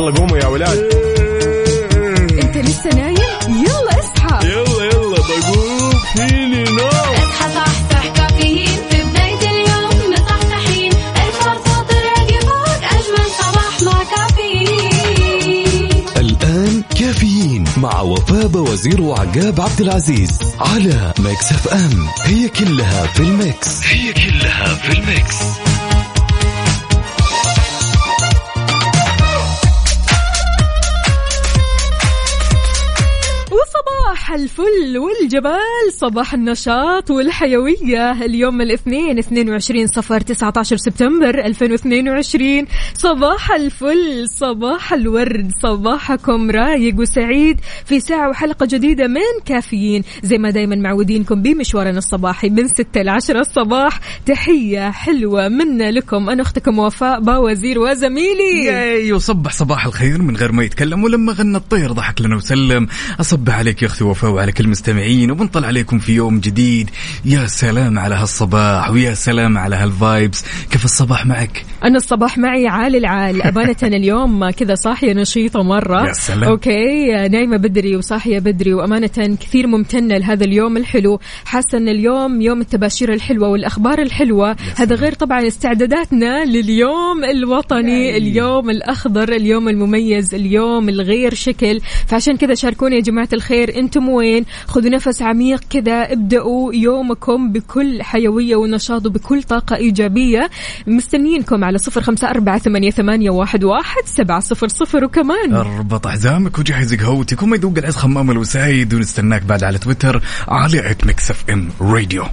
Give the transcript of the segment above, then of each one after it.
يلا قوموا يا ولاد. انت لسه نايم؟ يلا اصحى. يلا يلا بقوم. فيني نوم. اصحى صحصح كافيين. في بداية اليوم مصحصحين الفرصة تراقي فوق أجمل صباح مع كافيين. الآن كافيين مع وفاء بوازير وعقاب عبد العزيز على Mix FM. هي كلها في ال mix. هي كلها في ال mix. الفل والجمال صباح النشاط والحيوية. اليوم الاثنين 22 صفر 19 سبتمبر 2022 صباح الفل صباح الورد صباحكم رايق وسعيد في ساعة وحلقة جديدة من كافيين. زي ما دايما معودينكم بمشوارنا الصباحي من 6 ل 10 الصباح. تحية حلوة منا لكم. أنا أختكم وفاء باوزير وزميلي. ياي وصبح صباح الخير من غير ما يتكلم ولما غنى الطير ضحك لنا وسلم. أصبح عليك يا أختي وفاء. وعلى كل المستمعين وبنطل عليكم في يوم جديد. يا سلام على هالصباح ويا سلام على ها ال vibes كيف الصباح معك؟ أنا الصباح معي عال العال. أمانة اليوم كذا صاحية نشيطة مرة. يا سلام. okay نايمة بدري وصاحية بدري وأمانة كثير ممتنة لهذا اليوم الحلو. حاسة أن اليوم يوم التباشير الحلوة والأخبار الحلوة. هذا غير طبعا استعداداتنا لليوم الوطني اليوم الأخضر اليوم المميز اليوم الغير شكل. فعشان كذا شاركوني يا جماعة الخير. أنتم وين. خذوا نفس عميق كذا ابدأوا يومكم بكل حيوية ونشاط وبكل طاقة إيجابية. مستنيينكم على صفر خمسة أربعة ثمانية, ثمانية واحد, واحد سبعة صفر صفر وكمان. اربط حزامك وجهز قهوتك وما يذوق العز خمام الوسايد ونستناك بعد على تويتر على at Mix FM Radio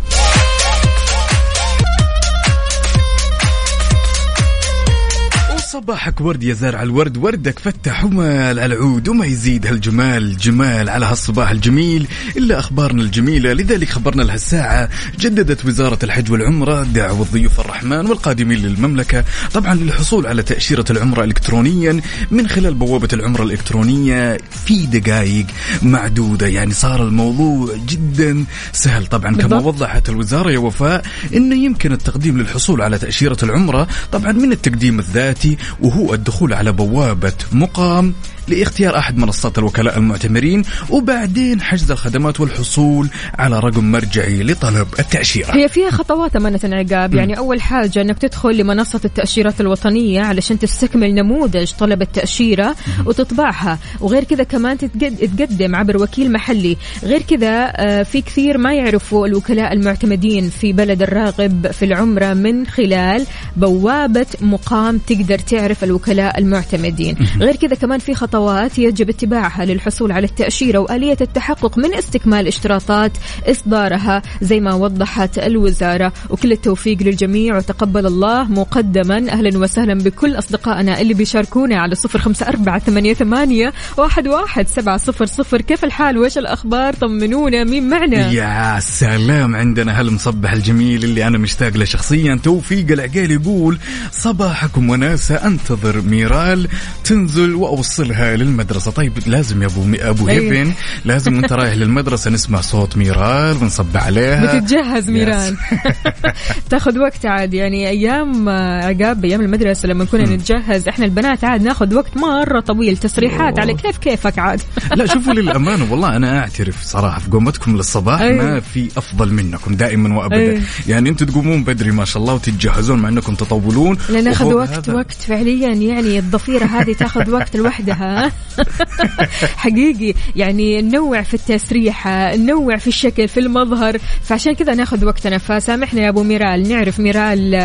صباحك ورد يا زارع الورد وردك فتح ومال على العود وما يزيد هالجمال جمال على هالصباح الجميل إلا أخبارنا الجميلة. لذلك خبرنا لهالساعة جددت وزارة الحج والعمرة دعوة ضيوف الرحمن والقادمين للمملكة. طبعا للحصول على تأشيرة العمرة إلكترونيا من خلال بوابة العمرة الإلكترونية في دقائق معدودة. يعني صار الموضوع جدا سهل. طبعا كما بالضبط. وضحت الوزارة يا وفاء أنه يمكن التقديم للحصول على تأشيرة العمرة طبعا من التقديم الذاتي وهو الدخول على بوابة مقام لاختيار أحد منصات الوكلاء المعتمرين وبعدين حجز الخدمات والحصول على رقم مرجعي لطلب التأشيرة. هي فيها خطوات أمانة عقاب يعني أول حاجة أنك تدخل لمنصة التأشيرات الوطنية علشان تستكمل نموذج طلب التأشيرة وتطبعها. وغير كذا كمان تقدم عبر وكيل محلي. غير كذا آه، في كثير ما يعرفوا الوكلاء المعتمدين في بلد الراغب في العمرة من خلال بوابة مقام تقدر تعرف الوكلاء المعتمدين. غير كذا كمان في خطوات يجب اتباعها للحصول على التأشيرة وآلية التحقق من استكمال اشتراطات إصدارها زي ما وضحت الوزارة. وكل التوفيق للجميع وتقبل الله مقدما. أهلا وسهلا بكل أصدقائنا اللي بيشاركونا على صفر خمسة أربعة ثمانية, ثمانية واحد, واحد سبعة صفر صفر. كيف الحال؟ وإيش الأخبار؟ طمنونا مين معنا؟ يا سلام عندنا هالمصبح الجميل اللي أنا مشتاق له شخصيا؟ توفيق العقيل يقول صباحكم وناسة. أنتظر ميرال تنزل وأوصلها للمدرسة. طيب لازم يا أبو أبو أيوة. هيفن لازم وانت رايح للمدرسة نسمع صوت ميرال ونصب عليها. بتتجهز ميران تاخذ وقت عاد يعني أيام عقاب أيام المدرسة لما كنا نتجهز. إحنا البنات عاد ناخذ وقت مرة طويل تسريحات على كيف كيفك عاد. لا شوفوا للأمانة والله أنا أعترف صراحة في قومتكم للصباح أيوة. ما في أفضل منكم دائما وابدا. أيوة. يعني أنتم تقومون بدري ما شاء الله وتتجهزون مع أنكم تطولون. لا ناخذ وفوق وقت هذا- وقت فعليا يعني الضفيرة هذه تاخذ وقت لوحدها. حقيقي يعني ننوع في التسريحه ننوع في الشكل في المظهر. فعشان كذا ناخذ وقتنا. فسامحنا يا أبو ميرال. نعرف ميرال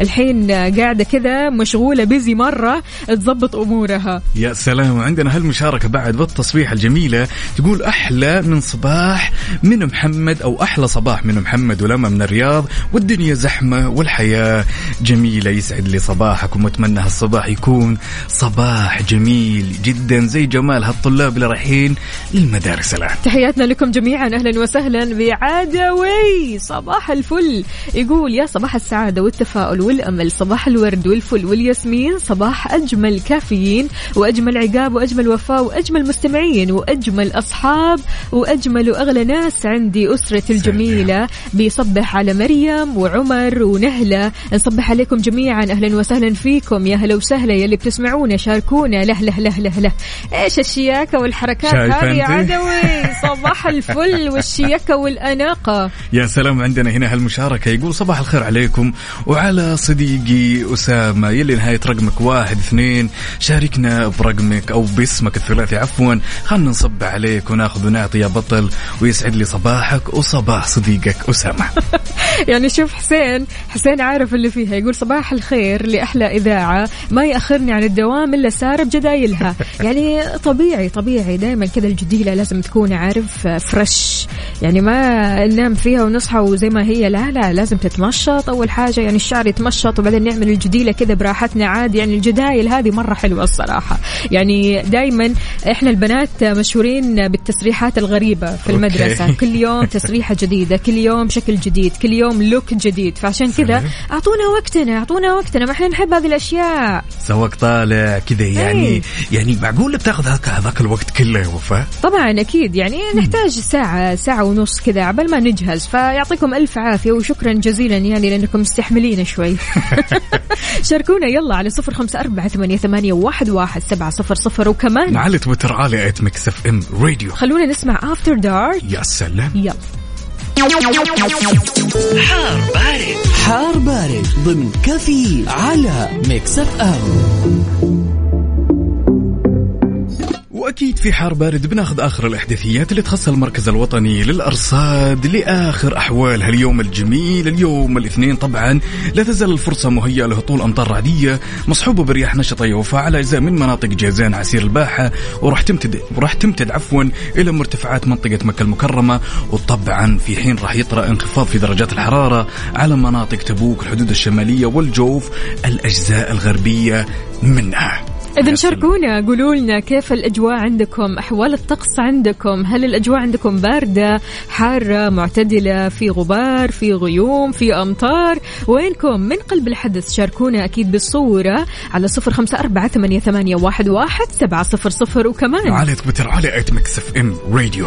الحين قاعدة كذا مشغولة بيزي مرة تضبط أمورها. يا سلام. وعندنا هالمشاركة بعد بالتصبيح الجميلة تقول أحلى من صباح من محمد أو أحلى صباح من محمد ولما من الرياض والدنيا زحمة والحياة جميلة. يسعد لي صباحكم وأتمنى هالصباح يكون صباح جميل جدا. زي جمال هالطلاب اللي رايحين للمدارس الآن. تحياتنا لكم جميعا. أهلا وسهلا بعدوي. صباح الفل. يقول يا صباح السعادة والتفاؤل والأمل. صباح الورد والفل والياسمين. صباح أجمل كافيين وأجمل عقاب وأجمل وفاء وأجمل مستمعين وأجمل أصحاب وأجمل وأغلى ناس عندي. اسرتي الجميلة بيصبح على مريم وعمر ونهلة. نصبح عليكم جميعا. أهلا وسهلا فيكم يا هلا وسهلا يلي بتسمعونا شاركونا له له له له له إيش الشياكة والحركات هذه يا؟ عدوي صباح الفل والشياكة والأناقة. يا سلام عندنا هنا هالمشاركة. يقول صباح الخير عليكم. وعلى صديقي أسامة يلي نهاية رقمك واحد اثنين. شاركنا برقمك أو باسمك الثلاثي عفوا. خلنا نصب عليك وناخذ ونعطي يا بطل ويسعد لي صباحك وصباح صديقك أسامة. يعني شوف حسين حسين عارف اللي فيها. يقول صباح الخير لأحلى إذاعة ما يأخرني عن الدوام إلا سارة بجدايلها يعني طبيعي طبيعي. دائما كذا الجديلة لازم تكون عارف فريش يعني ما ننام فيها ونصحى وزي ما هي. لا لا لازم تتمشط. أول حاجة يعني الشعر يتمشط وبعدين نعمل الجديلة كذا براحتنا عادي. يعني الجدايل هذه مرة حلوة الصراحة. يعني دائما إحنا البنات مشهورين بالتسريحات الغريبة في المدرسة. okay. كل يوم تسريحة جديدة كل يوم شكل جديد كل يوم look جديد. فعشان كذا سلام. أعطونا وقتنا أعطونا وقتنا. ما إحنا نحب هذه الأشياء. سواك طالع كذا يعني إيه. يعني معقول بتاخذ هذاك الوقت كله يا وفاء؟ طبعا أكيد. يعني نحتاج ساعة ساعة ونص كذا عبال ما نجهز. فيعطيكم ألف عافية وشكرا جزيلا يعني لأنكم مستحملين شوي. شاركونا يلا على صفر خمسة أربعة ثمانية, ثمانية واحد, واحد سبعة صفر صفر. وكمان على تويتر على at Mix FM Radio خلونا نسمع After Dark يا سلام. يلا. حار بارد. حار بارد ضمن كفي على Mix FM وأكيد في حار بارد بناخذ آخر الأحداثيات اللي تخص المركز الوطني للأرصاد لآخر احوال هاليوم الجميل اليوم الاثنين طبعا. لا تزال الفرصة مهيئة لهطول أمطار رعدية مصحوبه برياح نشطة يوفى على أجزاء من مناطق جازان عسير الباحة وراح تمتد وراح تمتد عفوا إلى مرتفعات منطقة مكة المكرمة. وطبعا في حين راح يطرأ انخفاض في درجات الحرارة على مناطق تبوك الحدود الشمالية والجوف الأجزاء الغربية منها. إذا. شاركونا قولوا لنا كيف الأجواء عندكم أحوال الطقس عندكم هل الأجواء عندكم باردة حارة معتدلة في غبار في غيوم في أمطار وينكم من قلب الحدث شاركونا أكيد بالصورة على صفر خمسة أربعة ثمانية, ثمانية واحد, واحد سبعة صفر صفر وكمان على تويتر على at Mix FM Radio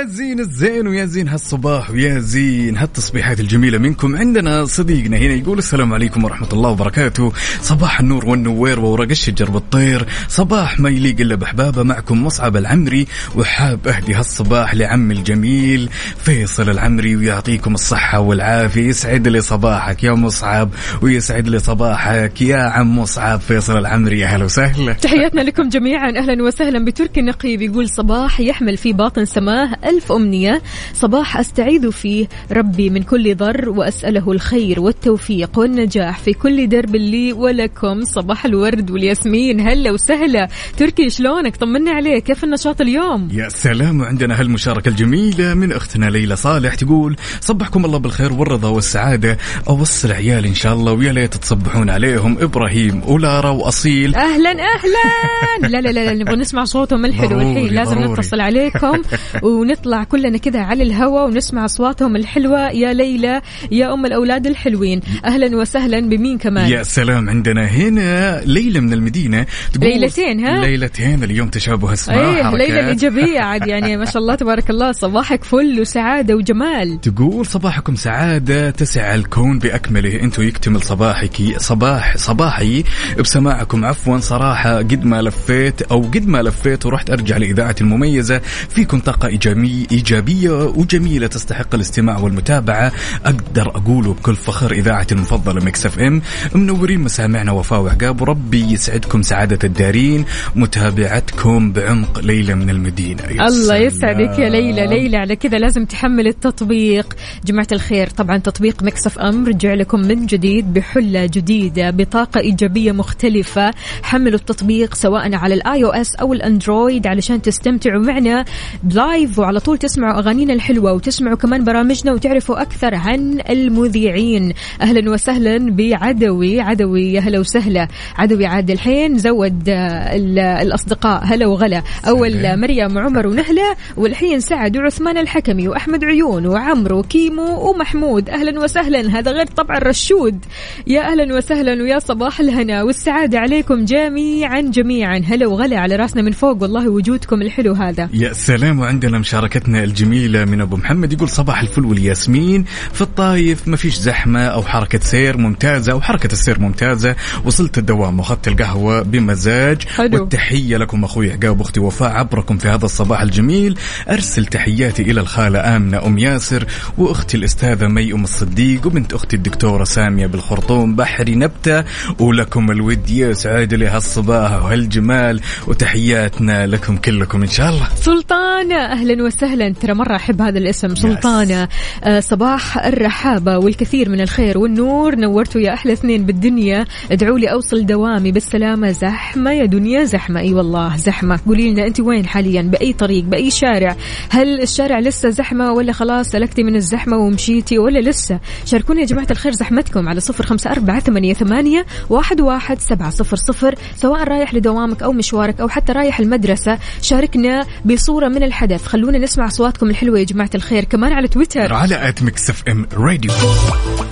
ويا زين الزين ويا زين هالصباح ويا زين هالتصبيحات الجميلة منكم عندنا صديقنا هنا يقول السلام عليكم ورحمة الله وبركاته. صباح النور والنوير وورق الشجر بالطير صباح ما يليق إلا بحبابة معكم مصعب العمري وحاب أهدي هالصباح لعمي الجميل فيصل العمري ويعطيكم الصحة والعافية. يسعد لي صباحك يا مصعب ويسعد لي صباحك يا عم مصعب فيصل العمري. يا هلا وسهلا. تحياتنا لكم جميعا. أهلا وسهلا. بتركي النقيب يقول صباح يحمل في باطن سماه. ألف أمنية. صباح أستعيذ فيه ربي من كل ضر وأسأله الخير والتوفيق والنجاح في كل درب لي ولكم. صباح الورد والياسمين. هلا وسهلا. تركي شلونك؟ طمنا عليك. كيف النشاط اليوم؟ يا سلام. وعندنا هالمشاركة الجميلة من أختنا ليلى صالح تقول صبحكم الله بالخير والرضا والسعادة. أوصل عيالي إن شاء الله ويا ليت تصبحون عليهم. إبراهيم ولارا وأصيل. أهلا أهلا. لا لا لا, لا نبغى نسمع صوتهم الحلو الحين. لازم. نتصل عليكم ونطلع كلنا كذا على الهواء ونسمع أصواتهم الحلوة. يا ليلى يا أم الأولاد الحلوين. أهلا وسهلا بمين كمان؟ يا سلام عندنا هنا ليلى من المدينة. تقول ليلتين، ها؟ ليلتين اليوم تشابه اسماء إيه. ليلى الإيجابية عاد يعني ما شاء الله تبارك الله. صباحك فل وسعادة وجمال. تقول صباحكم سعادة تسع الكون بأكمله. أنتم يكتمل صباحك صباح صباحي بسماعكم. عفوا صراحة قد ما لفيت أو قد ما لفيت ورحت أرجع لإذاعة المميزة. فيكم طاقة إيجابي إيجابية وجميلة تستحق الاستماع والمتابعة. أقدر أقوله بكل فخر إذاعتي المفضلة Mix FM. منورين مسامعنا وفاء وعقاب وربي يسعدكم سعادة الدارين متابعتكم بعمق ليلة من المدينة. يا الله. يسعدك يا ليلى. ليلى على كذا لازم تحمل التطبيق. جماعة الخير طبعا تطبيق Mix FM رجع لكم من جديد بحلة جديدة بطاقة إيجابية مختلفة. حملوا التطبيق سواء على ال iOS أو ال Android علشان تستمتعوا معنا live وعلى طول تسمعوا أغانينا الحلوة وتسمعوا كمان برامجنا وتعرفوا أكثر عن المذيعين. أهلا وسهلا بعدوي. عدوي يا هلا وسهلا. عدوي عاد الحين زود آه، ال- الأصدقاء. هلا وغلا. أول. مريم وعمر ونهلة والحين سعد وعثمان الحكمي وأحمد عيون وعمرو وكيمو ومحمود. أهلا وسهلا. هذا غير طبعا رشود. يا أهلا وسهلا ويا صباح الهنا والسعادة عليكم جميعا جميعا. هلا وغلا على راسنا من فوق. والله وجودكم الحلو هذا. يا سلام. وعندنا مشاركة مشاركتنا الجميلة من أبو محمد يقول صباح الفل والياسمين. في الطايف ما فيش زحمة أو حركة سير ممتازة أو حركة السير ممتازة. وصلت الدوام وأخذت القهوة بمزاج. حلو. والتحية لكم أخوي عقاب أختي وفاء عبركم في هذا الصباح الجميل. أرسل تحياتي إلى الخالة آمنة أم ياسر وأختي الأستاذة مي أم الصديق وبنت أختي الدكتورة سامية بالخرطوم بحري نبتة. ولكم الود يسعد لي هالصباح وهالجمال. وتحياتنا لكم كلكم إن شاء الله. سلطانة أهلا وسهلا. ترى مرة أحب هذا الاسم. سلطانة. آه صباح الرحابة والكثير من الخير والنور. نورتوا يا أحلى اثنين بالدنيا. ادعوا لي أوصل دوامي. بالسلامة. زحمة يا دنيا. زحمة. أي والله. زحمة. قولي لنا أنت وين حاليا؟ بأي طريق؟ بأي شارع؟ هل الشارع لسه زحمة ولا خلاص سلكتي من الزحمة ومشيتي ولا لسه؟ شاركوني يا جماعة الخير زحمتكم على صفر خمسة أربعة ثمانية, ثمانية واحد, واحد سبعة صفر صفر. سواء رايح لدوامك أو مشوارك أو حتى رايح المدرسة شاركنا بصورة من الحدث. خلونا نسمع أصواتكم الحلوة يا جماعة الخير كمان على تويتر. على at Mix FM Radio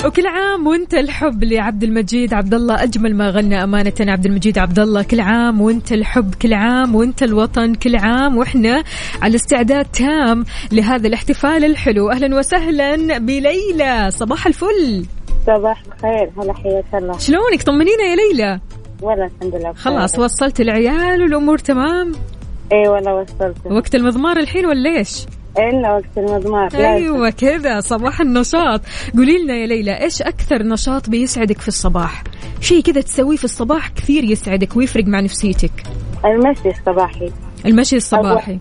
وكل عام وانت الحب لعبد المجيد عبد الله أجمل ما غنى أمانة عبد المجيد عبد الله كل عام وانت الحب كل عام وانت الوطن كل عام وإحنا على استعداد تام لهذا الاحتفال الحلو. أهلا وسهلا بليلى. صباح الفل. صباح الخير هلا حياك الله. شلونك؟ طمنينا يا ليلى. ولا الحمد لله بخير. خلاص وصلت العيال والأمور تمام؟ اي والله وصلت. وقت المضمار الحين ولا إيش؟ إلا وقت المضمار. أيوه كذا صباح النشاط. قولي لنا يا ليلى إيش أكثر نشاط بيسعدك في الصباح؟ شيء كذا تسويه في الصباح كثير يسعدك ويفرق مع نفسيتك. المشي الصباحي. المشي الصباحي.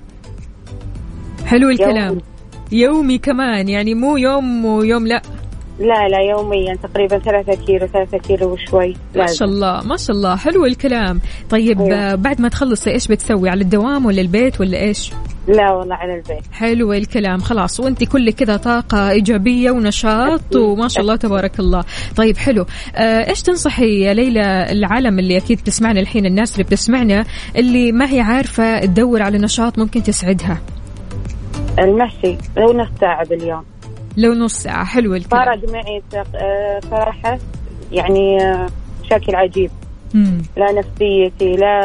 حلو الكلام. يومي. يومي كمان يعني مو يوم ويوم لا. لا لا يوميا تقريبا ثلاثة كيلو ثلاثة كيلو وشوي. ما. شاء الله ما شاء الله. حلو الكلام. طيب أيوة. آه، بعد ما تخلصي إيش بتسوي؟ على الدوام ولا البيت ولا إيش؟ لا والله على البيت. حلو الكلام. خلاص وأنت كل كذا طاقة إيجابية ونشاط وما شاء الله تبارك الله. طيب حلو. آه إيش تنصحي يا ليلى العالم اللي أكيد بتسمعنا الحين الناس اللي بتسمعنا اللي ما هي عارفة تدور على نشاط ممكن تسعدها؟ المشي لو نص ساعة باليوم لو نص ساعة حلو الكلام. فرق معي تق- آه، صراحة يعني آه، بشكل عجيب. مم. لا نفسيتي لا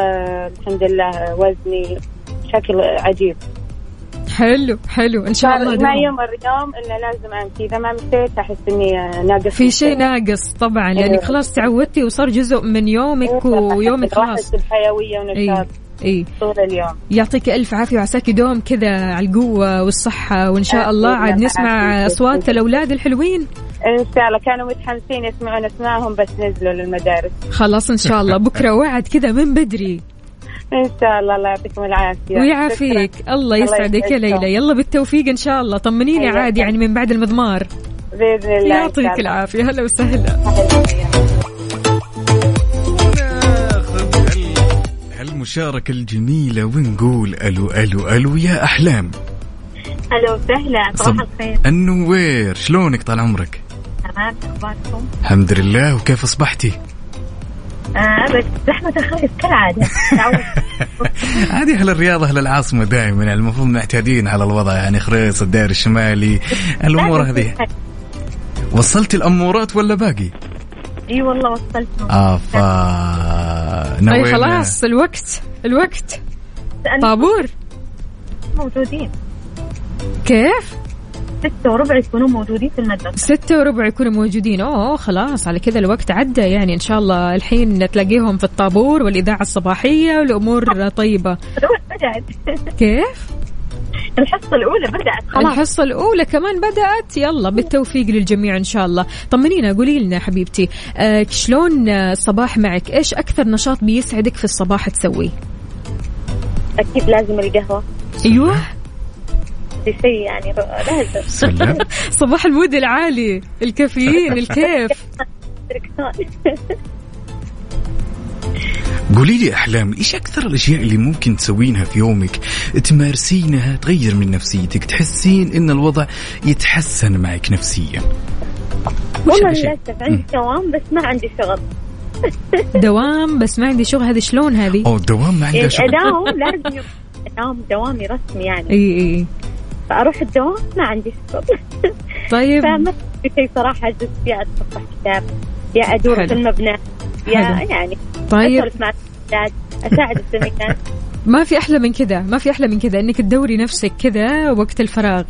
الحمد لله وزني. بشكل عجيب. حلو حلو. إن شاء الله ما. يمر يوم إلا لازم أمشي. إذا ما مشيت أحس إني آه، ناقص في شيء ناقص طبعا. لأنك أيوة. خلاص تعودتي وصار جزء من يومك ويومك خلاص. بحيويه ونشاط. إي. طول اليوم. يعطيك ألف عافية وعساك دوم كذا على القوة والصحة وإن شاء الله. عاد نسمع. أصوات الأولاد الحلوين. إن شاء الله. كانوا متحمسين يسمعون أسمائهم بس نزلوا للمدارس. خلاص إن شاء الله. بكرة وعد كذا من بدري. إن شاء الله. الله يعطيكم العافية. ويعافيك. الله يسعدك يا. ليلى. يلا بالتوفيق إن شاء الله. طمنيني. عاد يعني من بعد المضمار. بإذن الله يعطيك. العافية. هلا وسهلا. هالمشاركة الجميلة ونقول ألو ألو ألو يا أحلام. أهلا وسهلا صب- النوير شلونك طال عمرك؟ تمام أخباركم؟ الحمد لله وكيف أصبحتي؟ آه بس زحمة الخميس كالعادة. عادي أهل الرياض أهل العاصمة دائما يعني المفروض معتادين على الوضع يعني خريص الدائري الشمالي. الأمور هذه؟ وصلتي الأمورات ولا باقي؟ إي والله وصلت. آفا. طيب نوينا. خلاص الوقت الوقت. طابور. موجودين. كيف؟ ستة وربع يكونوا موجودين في المدرسة. ستة وربع يكونوا موجودين. أوه خلاص على كذا الوقت عدى. يعني إن شاء الله الحين تلاقيهم في الطابور والإذاعة الصباحية والأمور طيبة. الأولى بدأت كيف؟ الحصة الأولى بدأت خلاص. الحصة الأولى كمان بدأت. يلا بالتوفيق للجميع إن شاء الله. طمنينا قولي لنا حبيبتي آه شلون آه، الصباح معك؟ إيش أكثر نشاط بيسعدك في الصباح تسويه؟ أكيد لازم القهوة. أيوه. دي شيء يعني لازم. صباح المود العالي الكافيين الكيف. قولي لي أحلام إيش أكثر الأشياء اللي ممكن تسوينها في يومك؟ تمارسينها تغير من نفسيتك تحسين إن الوضع يتحسن معك نفسيا. والله؟ للأسف عندي دوام بس ما عندي شغل. دوام بس ما عندي شغل هذه شلون هذه؟ أو الدوام ما عنده يعني شغل. أداوم لازم يوم أداوم دوامي رسمي يعني. اي اي فأروح الدوام ما عندي شغل. طيب. فما في شيء صراحة أجلس يا أتصفح كتاب يا حلو. في المبنى. يا. يعني طيب. مع أساعد الزميلات. ما في أحلى من كذا ما في أحلى من كذا إنك تدوري نفسك كذا وقت الفراغ.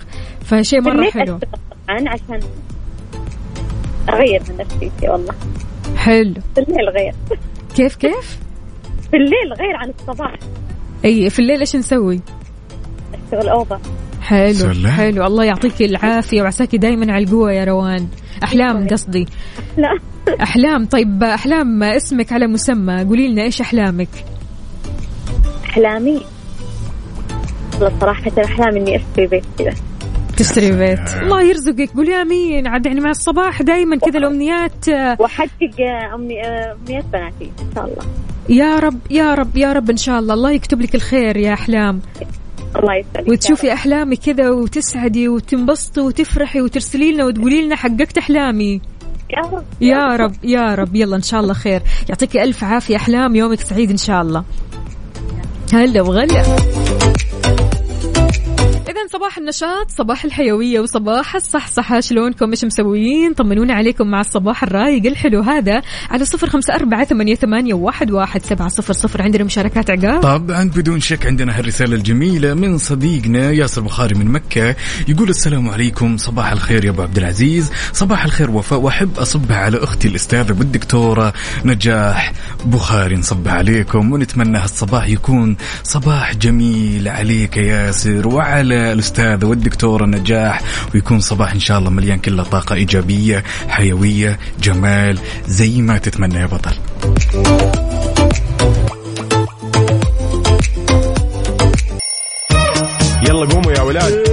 فشيء مرة حلو. طبعا عشان أغير من نفسيتي والله. حلو. بالليل غير. كيف كيف؟ بالليل غير عن الصباح. أي في الليل إيش نسوي؟ أشتغل اوفر حلو سلام. حلو. الله يعطيك العافية وعساكي دائما على القوة يا روان. أحلام قصدي. لا. أحلام طيب أحلام اسمك على مسمى. قولي لنا إيش أحلامك؟ أحلامي؟ والله صراحة احلامي إني اشتري بيت كذا. تشتري بيت. الله يرزقك. قولي آمين. عاد يعني مع الصباح دائما كذا الأمنيات آه، وأحقق أمني- أمنيات بناتي إن شاء الله. يا رب يا رب يا رب إن شاء الله. الله يكتب لك الخير يا أحلام. الله يسعدك. وتشوفي احلامك كذا وتسعدي وتنبسطي وتفرحي وترسلي لنا وتقولي لنا حققت أحلامي. يا رب. يا رب يا رب. يلا إن شاء الله خير. يعطيك ألف عافية أحلام يومك سعيد إن شاء الله. هلا وغلا. إذا صباح النشاط صباح الحيوية وصباح الصحصحة شلونكم؟ مش مسويين؟ طمنونا عليكم مع الصباح الرايق الحلو هذا على صفر خمسة أربعة ثمانية, ثمانية واحد, واحد سبعة صفر صفر. عندنا مشاركات عقاب. طبعا بدون شك عندنا هالرسالة الجميلة من صديقنا ياسر بخاري من مكة. يقول السلام عليكم صباح الخير يا أبو عبد العزيز. صباح الخير وفاء وأحب أصبح على أختي الأستاذة والدكتورة نجاح بخاري. نصبح عليكم ونتمنى هالصباح يكون صباح جميل عليك يا ياسر. وعلى الأستاذة والدكتورة نجاح ويكون صباح إن شاء الله مليان كله طاقة إيجابية حيوية جمال زي ما تتمنى يا بطل. يلا قوموا يا ولاد.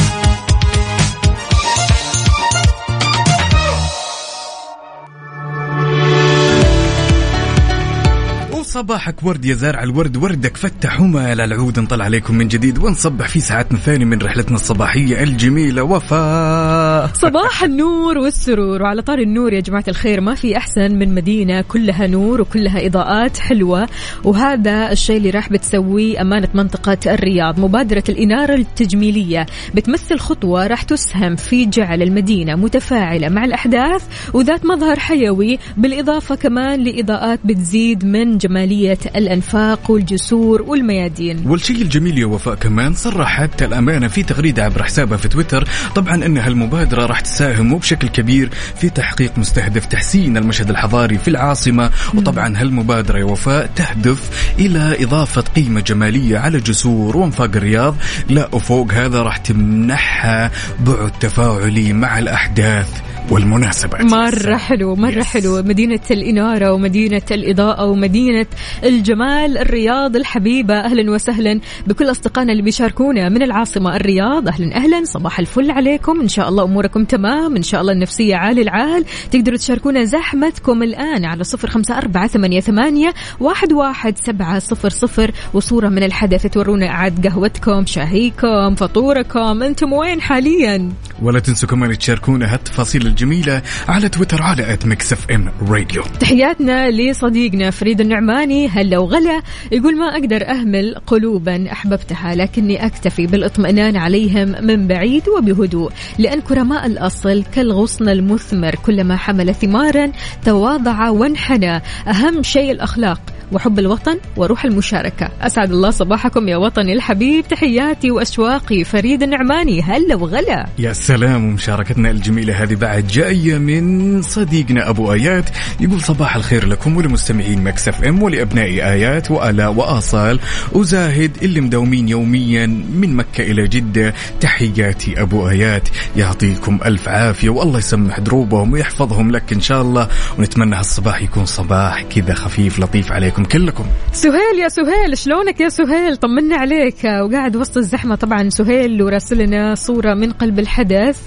وصباحك ورد يا زارع الورد وردك فتح وما العود نطلع عليكم من جديد ونصبح في ساعتنا الثانية من رحلتنا الصباحية الجميلة. وفاء. صباح النور والسرور. وعلى طار النور يا جماعة الخير ما في أحسن من مدينة كلها نور وكلها إضاءات حلوة. وهذا الشيء اللي راح بتسويه أمانة منطقة الرياض مبادرة الإنارة التجميلية. بتمثل خطوة راح تسهم في جعل المدينة متفاعلة مع الأحداث وذات مظهر حيوي. بالإضافة كمان لإضاءات بتزيد من جمالية الأنفاق والجسور والميادين. والشيء الجميل يا وفاء كمان صرحت الأمانة في تغريدة عبر حسابها في تويتر. طبعا أن هالمبادرة راح تساهم بشكل كبير في تحقيق مستهدف تحسين المشهد الحضاري في العاصمة. وطبعا هالمبادرة يا وفاء تهدف إلى إضافة قيمة جمالية على جسور وأنفاق الرياض. لا وفوق هذا راح تمنحها بعد تفاعلي مع الأحداث والمناسبات. مرة حلو مرة حلو. مدينة الإنارة ومدينة الإضاءة ومدينة الجمال الرياض الحبيبة أهلا وسهلا بكل أصدقائنا اللي بيشاركونا من العاصمة الرياض. أهلا أهلا صباح الفل عليكم. إن شاء الله أموركم تمام. إن شاء الله النفسية عالي العال تقدروا تشاركونا زحمتكم الآن على صفر خمسة أربعة ثمانية, ثمانية واحد, واحد سبعة صفر صفر. وصورة من الحدث تورونا عاد قهوتكم شاهيكم فطوركم. أنتم وين حاليا؟ ولا تنسوا كمان تشاركونا هالتفاصيل الجميلة على تويتر على at Mix FM Radio تحياتنا لصديقنا فريد النعماني هلا وغلا يقول ما أقدر أهمل قلوبا أحببتها لكني أكتفي بالاطمئنان عليهم من بعيد وبهدوء لأن كرماء الأصل كالغصن المثمر كلما حمل ثمارا تواضع وانحنى. أهم شيء الأخلاق. وحب الوطن وروح المشاركة. أسعد الله صباحكم يا وطني الحبيب. تحياتي وأشواقي فريد النعماني. هلا وغلا. يا سلام ومشاركتنا الجميلة هذه بعد جاية من صديقنا أبو آيات. يقول صباح الخير لكم ولمستمعين Mix FM ولأبنائي آيات وآلاء وآصال. وزاهد اللي مداومين يوميا من مكة إلى جدة. تحياتي أبو آيات. يعطيكم ألف عافية والله يسمح دروبهم ويحفظهم لك إن شاء الله. ونتمنى هالصباح يكون صباح كذا خفيف لطيف عليكم. لكم كلكم. سهيل يا سهيل شلونك يا سهيل؟ طمنا عليك. وقاعد وسط الزحمة طبعا سهيل وراسل لنا صورة من قلب الحدث.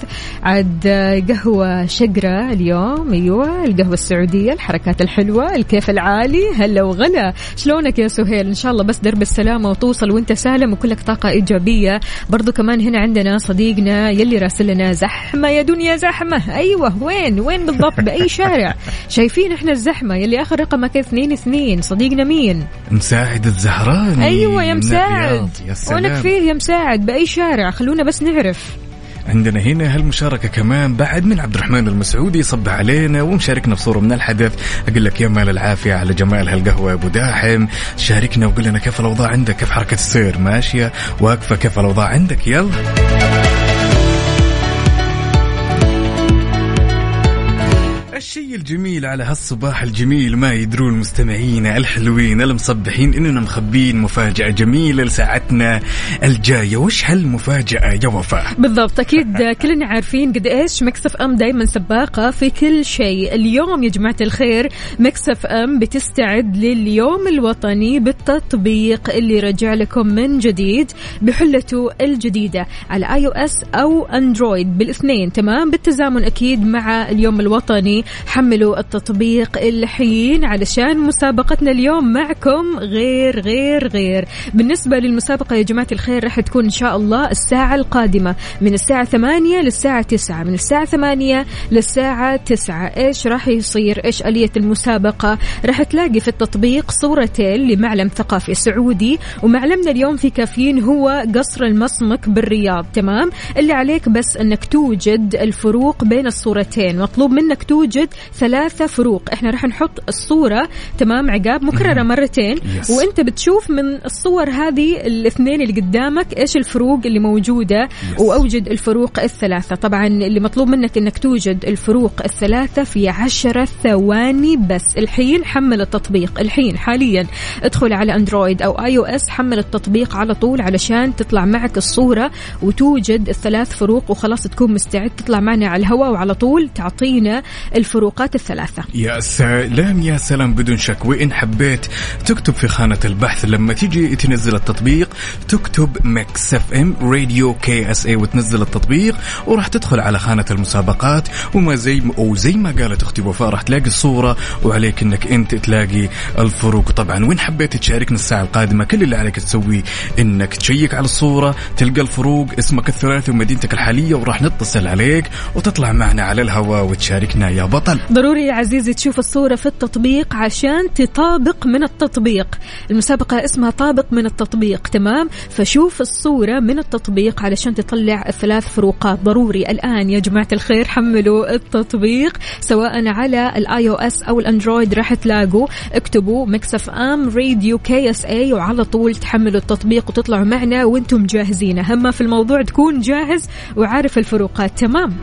عاد قهوة شقرة اليوم أيوه القهوة السعودية الحركات الحلوة الكيف العالي هلا وغلا. شلونك يا سهيل؟ إن شاء الله بس درب السلامة وتوصل وأنت سالم وكلك طاقة إيجابية. برضو كمان هنا عندنا صديقنا يلي راسل لنا زحمة يا دنيا زحمة. أيوه وين؟ وين بالضبط؟ بأي شارع؟ شايفين إحنا الزحمة يلي آخر رقمك اثنين اثنين. صديقنا مين؟ مساعد الزهراني. أيوه يا مساعد. الرياض. يا سلام. وينك فيه يا مساعد بأي شارع؟ خلونا بس نعرف. عندنا هنا هالمشاركة كمان بعد من عبد الرحمن المسعودي صب علينا ومشاركنا بصورة من الحدث. أقول لك يا مال العافية على جمال هالقهوة يا أبو داحم. شاركنا وقول لنا كيف الأوضاع عندك؟ كيف حركة السير؟ ماشية. واقفة كيف الأوضاع عندك؟ يلا. الشيء الجميل على هالصباح الجميل ما يدرون المستمعين الحلوين المصبحين إننا مخبين مفاجأة جميلة لساعتنا الجاية. وش هالمفاجأة يا وفاء؟ بالضبط أكيد كلنا عارفين قد إيش Mix FM دائما سباقة في كل شيء. اليوم يا جماعة الخير Mix FM بتستعد لليوم الوطني بالتطبيق اللي رجع لكم من جديد بحلته الجديدة على iOS أو Android بالإثنين تمام؟ بالتزامن أكيد مع اليوم الوطني. حملوا التطبيق الحين علشان مسابقتنا اليوم معكم غير غير غير. بالنسبة للمسابقة يا جماعة الخير راح تكون إن شاء الله الساعة القادمة من الساعة 8 للساعة 9 من الساعة 8 للساعة 9 إيش راح يصير؟ إيش ألية المسابقة؟ راح تلاقي في التطبيق صورتين لمعلم ثقافي سعودي ومعلمنا اليوم في كافيين هو قصر المصمك بالرياض. تمام؟ اللي عليك بس إنك توجد الفروق بين الصورتين. مطلوب منك توجد ثلاثة فروق. إحنا راح نحط الصورة تمام عقاب مكررة مرتين. Yes. وأنت بتشوف من الصور هذه الاثنين اللي قدامك إيش الفروق اللي موجودة وأوجد الفروق الثلاثة. طبعا اللي مطلوب منك إنك توجد الفروق الثلاثة في عشرة ثواني بس. الحين حمل التطبيق. الحين حاليا ادخل على أندرويد أو آي أو إس حمل التطبيق على طول علشان تطلع معك الصورة وتوجد الثلاث فروق وخلاص تكون مستعد تطلع معنا على الهواء. وعلى طول تعطينا الفروقات الثلاثة. يا سلام يا سلام بدون شك وإن حبيت تكتب في خانة البحث لما تيجي تنزل التطبيق تكتب Mix FM Radio KSA وتنزل التطبيق وراح تدخل على خانة المسابقات وما زي وزي ما قالت أختي وفاء راح تلاقي الصورة وعليك إنك أنت تلاقي الفروق. طبعا وين حبيت تشاركنا الساعة القادمة كل اللي عليك تسويه إنك تشيك على الصورة تلقى الفروق اسمك الثلاثي ومدينتك الحالية وراح نتصل عليك وتطلع معنا على الهواء وتشاركنا يا بطل. ضروري يا عزيزي تشوف الصورة في التطبيق عشان تطابق من التطبيق. المسابقة اسمها طابق من التطبيق تمام؟ فشوف الصورة من التطبيق علشان تطلع الثلاث فروقات ضروري الآن يا جماعة الخير حملوا التطبيق سواء على ال iOS أو الاندرويد راح تلاقوا. اكتبوا Mix FM Radio KSA وعلى طول تحملوا التطبيق وتطلعوا معنا وأنتم جاهزين. أهم في الموضوع تكون جاهز وعارف الفروقات تمام؟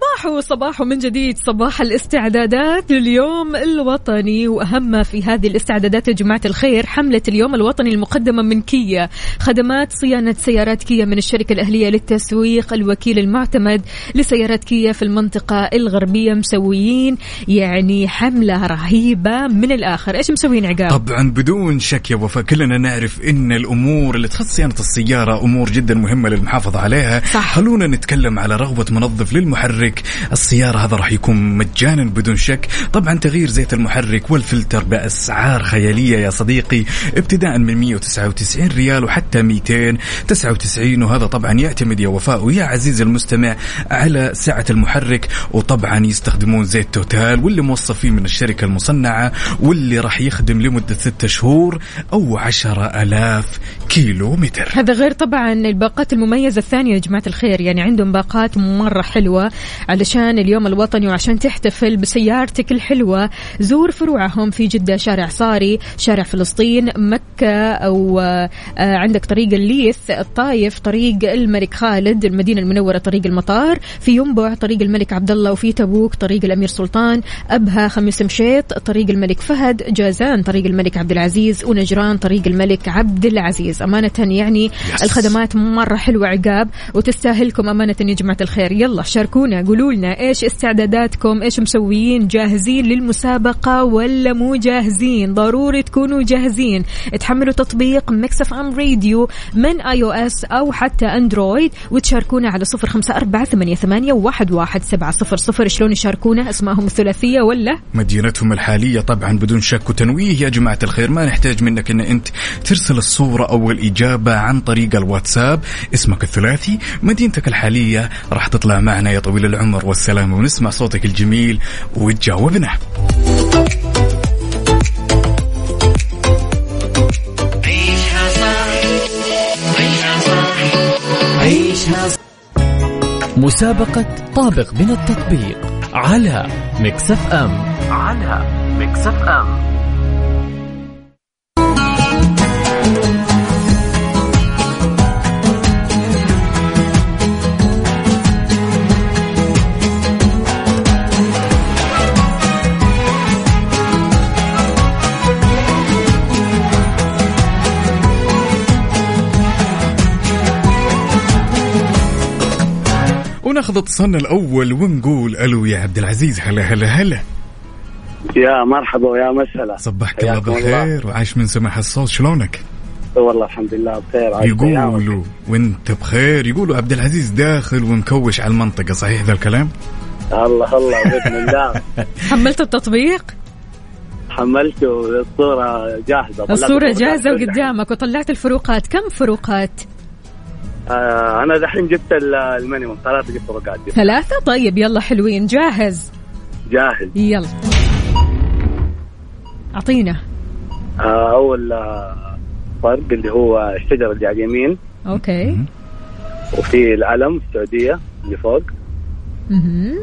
Goodbye. صباحو صباحو من جديد. صباح الاستعدادات لليوم الوطني وأهم ما في هذه الاستعدادات يا جماعة الخير حملة اليوم الوطني المقدمة من كيا. خدمات صيانة سيارات كيا من الشركة الأهلية للتسويق. الوكيل المعتمد لسيارات كيا في المنطقة الغربية مسويين يعني حملة رهيبة من الآخر. إيش مسويين عقاب؟ طبعا بدون شك يا وفاء كلنا نعرف إن الأمور اللي تخص صيانة السيارة أمور جدا مهمة للمحافظة عليها. صح. خلونا نتكلم على رغبة منظف للمحرك السيارة هذا راح يكون مجانا بدون شك. طبعا تغيير زيت المحرك والفلتر بأسعار خيالية يا صديقي. ابتداء من 199 ريال وحتى 299 وهذا طبعا يعتمد يا وفاء ويا عزيزي المستمع على سعة المحرك. وطبعا يستخدمون زيت توتال واللي موصف فيه من الشركة المصنعة واللي راح يخدم لمدة ستة شهور أو عشرة ألاف كيلو متر هذا غير طبعا الباقات المميزة الثانية يا جماعة الخير. يعني عندهم باقات مرة حلوة. علشان اليوم الوطني وعشان تحتفل بسيارتك الحلوة زور فروعهم في جدة شارع صاري شارع فلسطين مكة أو آه، عندك طريق الليث الطايف طريق الملك خالد المدينة المنورة طريق المطار في ينبع طريق الملك عبد الله وفي تبوك طريق الأمير سلطان أبها خميس مشيط طريق الملك فهد جازان طريق الملك عبد العزيز ونجران طريق الملك عبد العزيز أمانة يعني. الخدمات مرة حلوة عقاب وتستاهلكم أمانة يا جماعة الخير يلا شاركونا قولوا لنا إيش استعداداتكم إيش مسويين جاهزين للمسابقة ولا مو جاهزين؟ ضروري تكونوا جاهزين. تحملوا تطبيق Mix FM Radio من iOS أو حتى اندرويد وتشاركونا على صفر خمسة أربعة ثمانية, ثمانية واحد, واحد سبعة صفر صفر. شلون يشاركونا؟ اسمائهم الثلاثية ولا؟ مدينتهم الحالية طبعا بدون شك وتنويه. يا جماعة الخير ما نحتاج منك إن أنت ترسل الصورة أو الإجابة عن طريق الواتساب. اسمك الثلاثي مدينتك الحالية راح تطلع معنا يا طويل العمر. والسلامة ونسمع صوتك الجميل وتجاوبنا. عيشها صح عيشها صح عيشها مسابقة طابق من التطبيق على ميكس اف ام. على ميكس اف وناخذ اتصالنا الأول ونقول ألو يا عبد العزيز هلا هلا هلا يا مرحبا ويا مسهلا صبحك الله بالخير وعاش من سمح الصوت شلونك؟ والله الحمد لله بخير. يقولوا وانت بخير يقولوا عبد العزيز داخل ومكوش على المنطقة صحيح ذا الكلام؟ الله الله بإذن الله حملت التطبيق حملته الصورة جاهزة طلعت الصورة جاهزة. وقدامك وطلعت الفروقات كم فروقات آه أنا دحين جبت ال- ال minimum ثلاثة جبت فروقات جبت. ثلاثة؟ طيب يلا حلوين. جاهز؟ جاهز. يلا. أعطينا. آه أول آه، فرق اللي هو الشجره اللي على اليمين. أوكي. وفي العلم السعودية اللي فوق. مهم.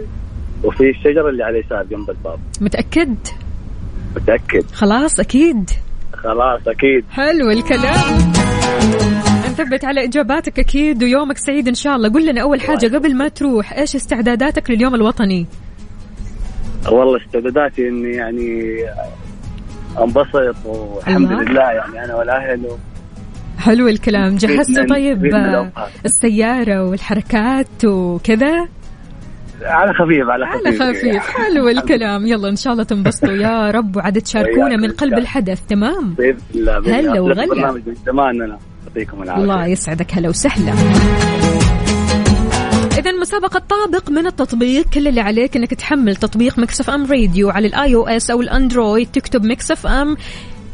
وفي الشجره اللي على اليسار جنب الباب. متأكد؟ متأكد. خلاص أكيد. خلاص أكيد. حلو الكلام. نثبت على إجاباتك أكيد ويومك سعيد إن شاء الله. قل لنا أول حاجة قبل ما تروح إيش استعداداتك لليوم الوطني؟ والله استعداداتي إني يعني أنبسط والحمد الله. لله يعني أنا والأهل و... حلو الكلام. جهزتوا طيب السيارة والحركات وكذا؟ على خفيف على خفيف على خفيف. حلو الكلام. يلا إن شاء الله تنبسطوا. يا رب وعد تشاركونا من قلب الحدث. تمام؟ بإذن الله هلا. وغلا. برنامج من زمان أنا. يعطيكم العافية. الله يسعدك. هلا وسهلا. إذا مسابقة طابق من التطبيق كل اللي عليك إنك تحمل تطبيق Mix FM Radio على ال iOS أو الأندرويد. تكتب Mix FM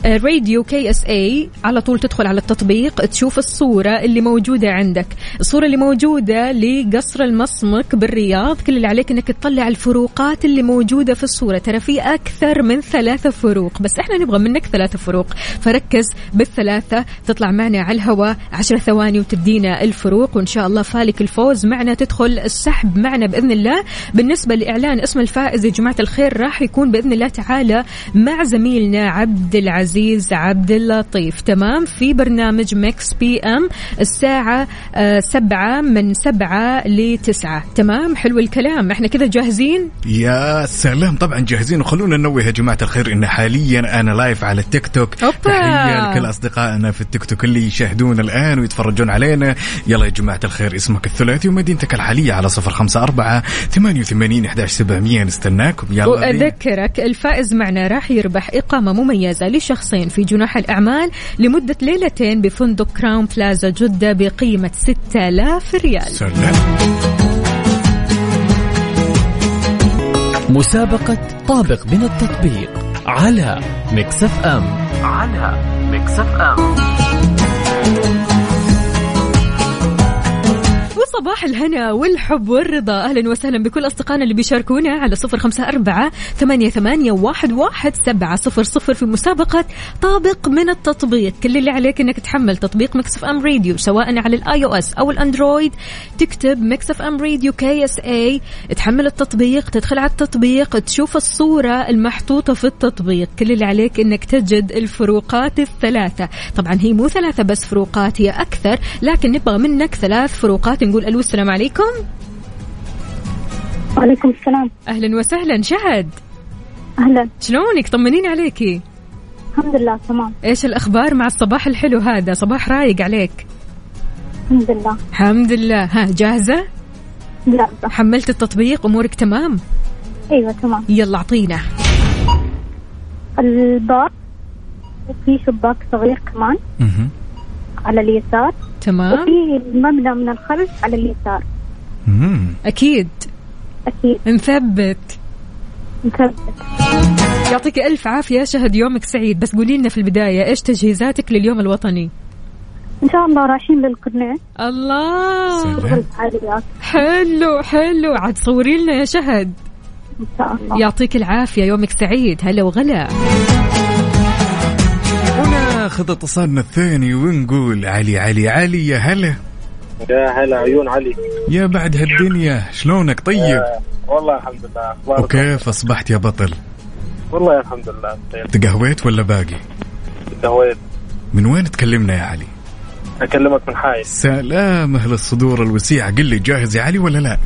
Radio KSA على طول تدخل على التطبيق تشوف الصورة اللي موجودة عندك. الصورة اللي موجودة لقصر المصمك بالرياض كل اللي عليك إنك تطلع الفروقات اللي موجودة في الصورة. ترى في أكثر من ثلاثة فروق بس إحنا نبغى منك ثلاثة فروق. فركز بالثلاثة تطلع معنا على الهواء عشر ثواني وتدينا الفروق وإن شاء الله فالك الفوز. معنا تدخل السحب معنا بإذن الله. بالنسبة لإعلان اسم الفائز يا جماعة الخير راح يكون بإذن الله تعالى مع زميلنا عبد العزيز. عبد اللطيف. تمام؟ في برنامج Mix PM الساعة آه، سبعة من سبعة لتسعة. تمام؟ حلو الكلام. إحنا كذا جاهزين؟ يا سلام. طبعا جاهزين. وخلونا ننوه يا جماعة الخير إن حاليا أنا live على التيك توك أوبا. تحية لكل أصدقائنا في التيك توك اللي يشاهدون الآن ويتفرجون علينا. يلا يا جماعة الخير اسمك الثلاثي ومدينتك الحالية على صفر خمسة أربعة ثمانية وثمانين إحداش سبعمية. نستناكم. يلا. وأذكرك الفائز معنا راح يربح إقامة مميزة لشخصين في جناح الأعمال لمدة ليلتين بفندق كراون بلازا جدة بقيمة 6000 ريال. سلام. مسابقة طابق من التطبيق على Mix FM. على Mix F M وصباح الهنا والحب والرضا. أهلا وسهلا بكل أصدقائنا اللي بيشاركونا على صفر خمسة أربعة ثمانية, ثمانية واحد, واحد سبعة صفر صفر في مسابقة طابق من التطبيق. كل اللي عليك أنك تحمل تطبيق Mix FM Radio سواء على ال iOS أو الأندرويد تكتب Mix FM Radio KSA تحمل التطبيق تدخل على التطبيق تشوف الصورة المحطوطة في التطبيق. كل اللي عليك أنك تجد الفروقات الثلاثة. طبعا هي مو ثلاثة بس فروقات هي أكثر لكن نبغى منك ثلاث فروقات نقول ألو السلام عليكم. وعليكم السلام. أهلا وسهلا. شهد. أهلا. شلونك؟ طمنين عليكي. الحمد لله تمام. إيش الأخبار مع الصباح الحلو هذا؟ صباح رايق عليك. الحمد لله. الحمد لله. ها جاهزة؟ لا. حملت التطبيق أمورك تمام؟ أيوه تمام. يلا أعطينا. الباب وفي شباك صغير كمان. مهم. على اليسار. تمام. وفي المبنى من الخلف على اليسار. مم. أكيد. أكيد. مثبت مثبت يعطيك ألف عافية شهد يومك سعيد. بس قولي لنا في البداية إيش تجهيزاتك لليوم الوطني؟ إن شاء الله رايحين للقناع الله. حلو حلو. عاد صوري لنا يا شهد. إن شاء الله. يعطيك العافية يومك سعيد. هلا وغلا. وناخذ اتصالنا الثاني ونقول علي علي علي يا هلا. يا هلا عيون علي. يا بعد هالدنيا شلونك؟ طيب؟ آه، والله الحمد لله. أخبارك؟ وكيف أصبحت يا بطل؟ والله الحمد لله طيب تقهويت ولا باقي؟ سويت من وين تكلمنا يا علي؟ أكلمك من حايس سلام أهل الصدور الوسيعة قل لي جاهز يا علي ولا لا؟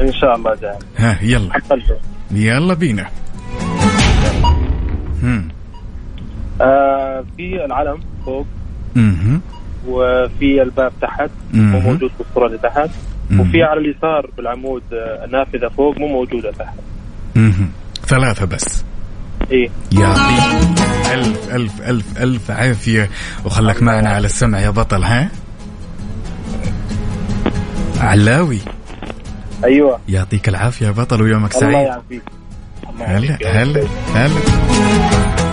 إن شاء الله جاي ها يلا. يلا بينا. هم. آه في العلم فوق مهم. وفي الباب تحت. مو موجود في الصورة اللي تحت. وفي على اليسار بالعمود آه، نافذه فوق مو موجودة تحت. مهم. ثلاثة بس. إيه يعطيك ألف ألف ألف ألف عافية. وخلك معنا على السمع يا بطل ها؟ علاوي. أيوه. يعطيك العافية يا بطل ويومك الله سعيد. يعافيك. الله هلا يعافيك. هلا هلا.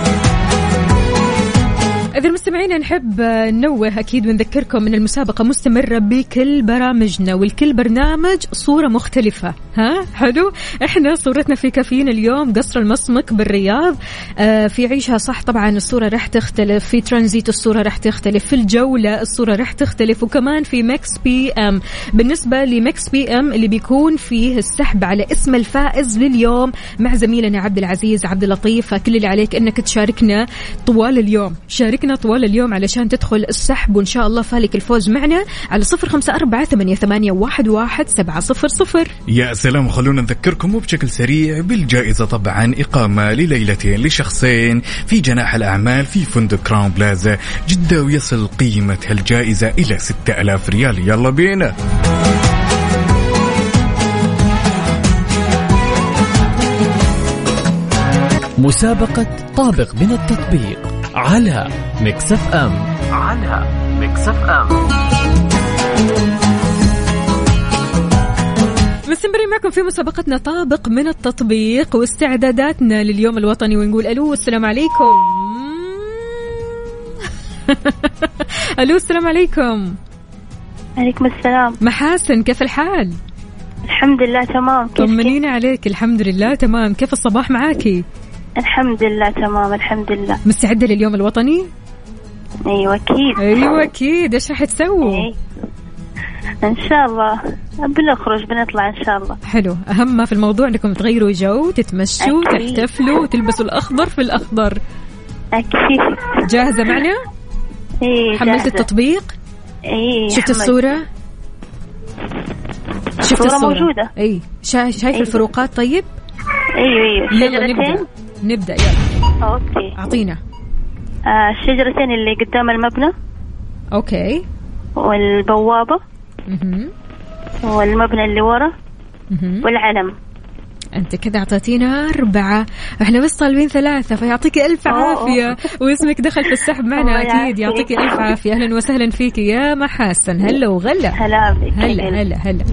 إذا المستمعين نحب ننوه أكيد ونذكركم أن المسابقة مستمرة بكل برامجنا ولكل برنامج صورة مختلفة. ها؟ حلو؟ إحنا صورتنا في كافيين اليوم قصر المصمك بالرياض. آه في عيشها صح طبعا الصورة رح تختلف في ترانزيت الصورة رح تختلف في الجولة الصورة رح تختلف وكمان في Mix PM. بالنسبة ل Mix PM اللي بيكون فيه السحب على اسم الفائز لليوم مع زميلنا عبد العزيز عبد اللطيف. فكل اللي عليك إنك تشاركنا طوال اليوم. شاركنا طوال اليوم علشان تدخل السحب وإن شاء الله فالك الفوز معنا على صفر خمسة أربعة ثمانية, ثمانية واحد, واحد سبعة صفر صفر. يا سلام خلونا نذكركم وبشكل سريع بالجائزة طبعا إقامة لليلتين لشخصين في جناح الأعمال في فندق كراون بلازا. جدة ويصل قيمة هالجائزة إلى 6000 ريال. يلا بينا. مسابقة طابق من التطبيق. على Mix FM. على Mix FM. مستمرين معكم في مسابقتنا طابق من التطبيق واستعداداتنا لليوم الوطني ونقول ألو السلام عليكم. ألو السلام عليكم. عليكم السلام. محاسن كيف الحال؟ الحمد لله تمام. كيف طمنينا عليك الحمد لله تمام. كيف الصباح معاكي؟ الحمد لله تمام الحمد لله مستعدة لليوم الوطني؟ أيوه أكيد أيوه أكيد إيش راح تسووا؟ إيه. إن شاء الله بنخرج بنطلع إن شاء الله حلو أهم ما في الموضوع إنكم تغيروا جو تتمشوا أكيد. تحتفلوا وتلبسوا الأخضر في الأخضر أكيد جاهزة معنا؟ إيه حملت جاهزة. التطبيق؟ إيه شفت حملت. الصورة؟ شفت الصورة موجودة. إي شا... شايف أيوة. الفروقات طيب؟ أيوه أيوه يلا نبدأ نبدأ يلا. okay. أعطينا. آه الشجرتين اللي قدام المبنى. okay. والبوابة. مهم. والمبنى اللي ورا. والعلم. أنت كذا أعطيتينا أربعة. إحنا بس طالبين ثلاثة فيعطيك ألف. عافية. واسمك دخل في السحب معنا أكيد. يعطيك ألف عافية. أهلا وسهلا فيك يا محاسن هلا وغلا. هلا هلا هلا هلا.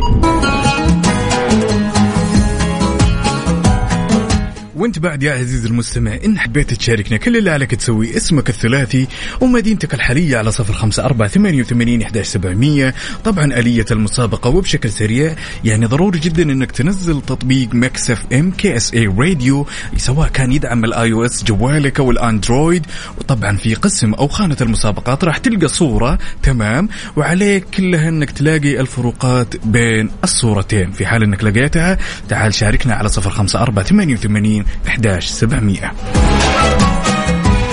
وانت بعد يا عزيزي المستمع إن حبيت تشاركنا كل اللي عليك تسوي اسمك الثلاثي ومدينتك الحالية على صفر خمسة أربعة ثمانية وثمانين إحداش سبعمية. طبعا آلية المسابقة وبشكل سريع يعني ضروري جدا إنك تنزل تطبيق Mix FM KSA Radio سواء كان يدعم ال iOS جوالك أو الأندرويد. وطبعا في قسم أو خانة المسابقات راح تلقى صورة تمام؟ وعليك كلها إنك تلاقي الفروقات بين الصورتين. في حال إنك لقيتها تعال شاركنا على صفر خمسة أربعة ثمانية وثمانين إحداش سبعمية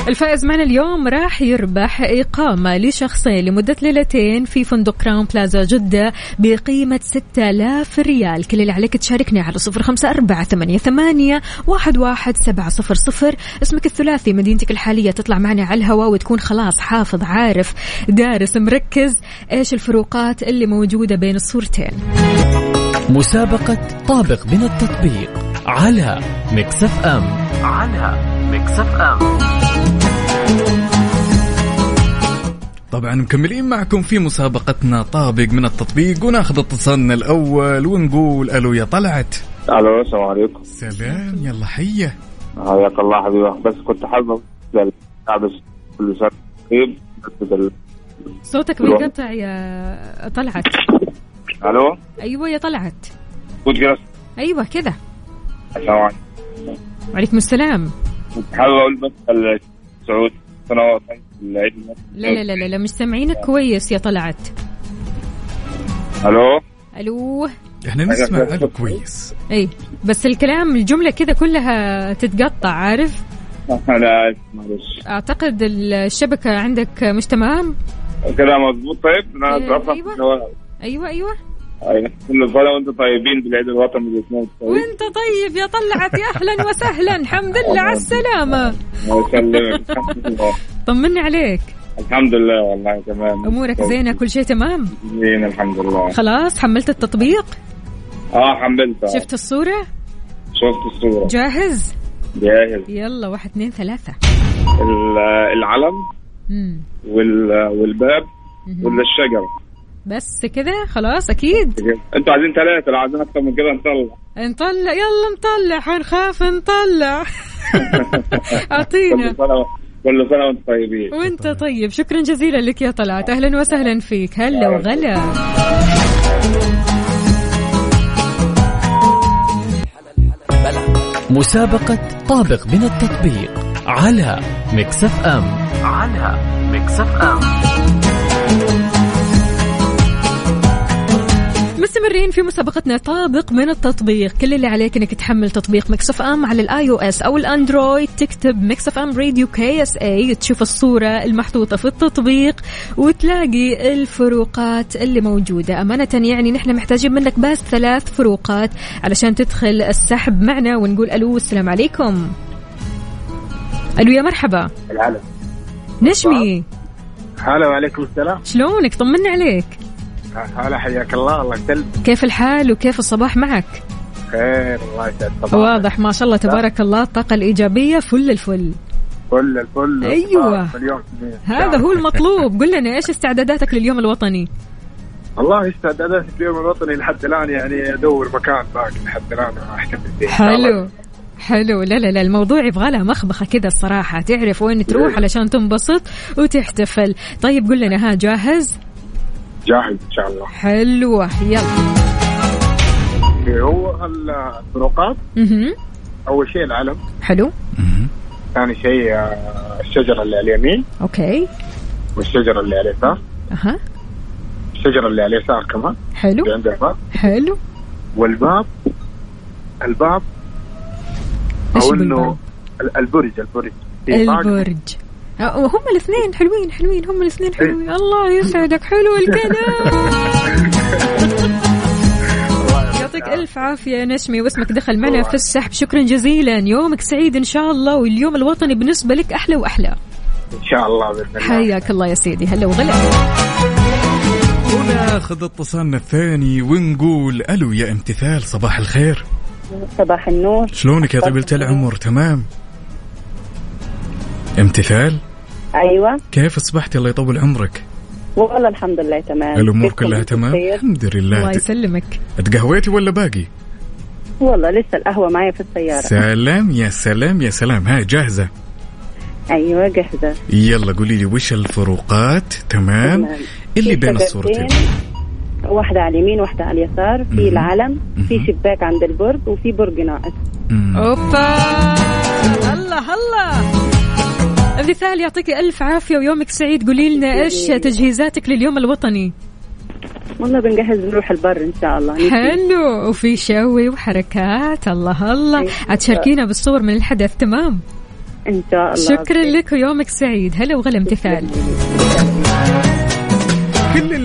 الفائز معنا اليوم راح يربح إقامة لشخصين لمدة ليلتين في فندق كراون بلازا جدة بقيمة 6000 ريال. كل اللي عليك تشاركني على صفر خمسة أربعة ثمانية, ثمانية واحد, واحد سبعة صفر صفر. اسمك الثلاثي مدينتك الحالية تطلع معنا على الهواء وتكون خلاص حافظ عارف دارس مركز. إيش الفروقات اللي موجودة بين الصورتين؟ مسابقة طابق من التطبيق. على Mix FM. على Mix FM. طبعا مكملين معكم في مسابقتنا. طابق من التطبيق وناخذ اتصالنا الأول ونقول ألو يا طلعت. ألو السلام عليكم. سلام يلا حيه حياك الله حبيبي. بس كنت حابب بس كل سنة طيب صوتك بينقطع يا طلعت. ألو؟ أيوه يا طلعت. أيوه كذا السلام عليكم. وعليكم السلام. كنت حابب أقول بس السعود سنوات العيد. لا لا لا لا, لا مش سامعينك كويس يا طلعت. ألو؟ ألو؟ إحنا نسمع ألو كويس. إي بس الكلام الجملة كذا كلها تتقطع عارف؟ آسف، معلش. أعتقد الشبكة عندك مش تمام؟ كده مظبوط طيب؟ أنا إيه، أيوة. أيوه. أيوه أيوة. كل سنه وأنتم طيبين بالعيد الوطني بالاثنين طيب وأنت طيب يا طلعت يا أهلا وسهلا. الحمد لله على السلامة. الله يسلمك. طمني عليك. الحمد لله والله تمام. أمورك زينة كل شيء تمام؟ زين الحمد لله. خلاص حملت التطبيق؟ آه حملتها شفت الصورة؟ شفت الصورة. جاهز؟ جاهز. يلا واحد اثنين ثلاثة. ال- العلم والباب. ولا الشجره بس كذا خلاص أكيد. أنتوا عايزين ثلاثة لو عايزين أكثر من كده نطلع. نطلع يلا نطلع حنخاف نطلع. أعطينا. كل سنة كل سنة وأنتم طيبين. وأنت طيب. شكرا جزيلا لك يا طلعت. أهلا وسهلا فيك. هلا وغلا. مسابقة طابق من التطبيق على مكسف أم. على Mix FM. مستمرين في مسابقتنا. طابق من التطبيق. كل اللي عليك إنك تحمل تطبيق Mix FM على ال iOS أو الأندرويد. تكتب Mix FM Radio KSA تشوف الصورة المحطوطة في التطبيق وتلاقي الفروقات اللي موجودة. أمانة يعني نحن محتاجين منك بس ثلاث فروقات علشان تدخل السحب معنا ونقول ألو السلام عليكم. ألو يا مرحبا. العلم نشمي؟ هلا وعليكم السلام. شلونك؟ طمنا عليك. هلا حياك الله. الله يسلمك. كيف الحال وكيف الصباح معك؟ خير الله يسعد صباحك واضح ما شاء الله تبارك الله الطاقة الإيجابية فل الفل. فل الفل. أيوة. اليوم هذا هو المطلوب. قل لنا إيش استعداداتك لليوم الوطني؟ والله استعدادات اليوم الوطني؟ لحد الآن يعني أدور مكان باقي لحد الآن احتفل فيه. حلو. حلو. لا لا لا الموضوع يبغى لها مخبخة كذا الصراحة. تعرف وين تروح إيه. علشان تنبسط وتحتفل. طيب قل لنا ها جاهز؟ جاهز إن شاء الله. حلوة يلا. هو الفروقات مهم. أول شيء العلم. حلو. ثاني شيء آه، الشجرة اللي على اليمين. أوكي. والشجرة اللي على اليسار. أها. الشجرة اللي على اليسار كمان. حلو. اللي عندها باب حلو. والباب الباب أو؟ إنه ال- البرج البرج. البرج. أه، وهم الاثنين حلوين حلوين هم الاثنين إيه. حلوين. الله يسعدك حلو الكلام. يعطيك ألف عافية يا نشمي واسمك دخل معنا في السحب. شكرا جزيلا. يومك سعيد إن شاء الله واليوم الوطني بالنسبة لك أحلى وأحلى. إن شاء الله بإذن الله. حياك الله يا سيدي. هلا وغلا. وناخذ اتصالنا الثاني ونقول ألو يا امتثال صباح الخير. صباح النور. شلونك يا طويلة العمر؟ تمام؟ امتثال أيوه. كيف أصبحت؟ الله يطول عمرك. والله الحمد لله تمام. الأمور كلها تمام؟ بخير؟ الحمد الله لله يسلمك. تقهويتي ولا باقي؟ والله لسه القهوة معي في السيارة. سلام يا سلام يا سلام. هاي جاهزة؟ أيوه جاهزة. يلا قولي لي وش الفروقات؟ تمام. تمام. اللي بين الصورتين. واحدة على اليمين واحدة على اليسار. في مهم. العلم في. شباك عند البرج وفي برج ناقص. مم. أوبا! الله الله امتثال يعطيك ألف عافية ويومك سعيد. قولي لنا إيش تجهيزاتك لليوم الوطني؟ والله بنجهز نروح البر إن شاء الله. حلو. وفي شوي وحركات. الله الله. أيوة. عاد تشاركينا بالصور من الحدث. تمام؟ إن شاء الله. شكرا لك ويومك سعيد. هلا وغلا امتثال.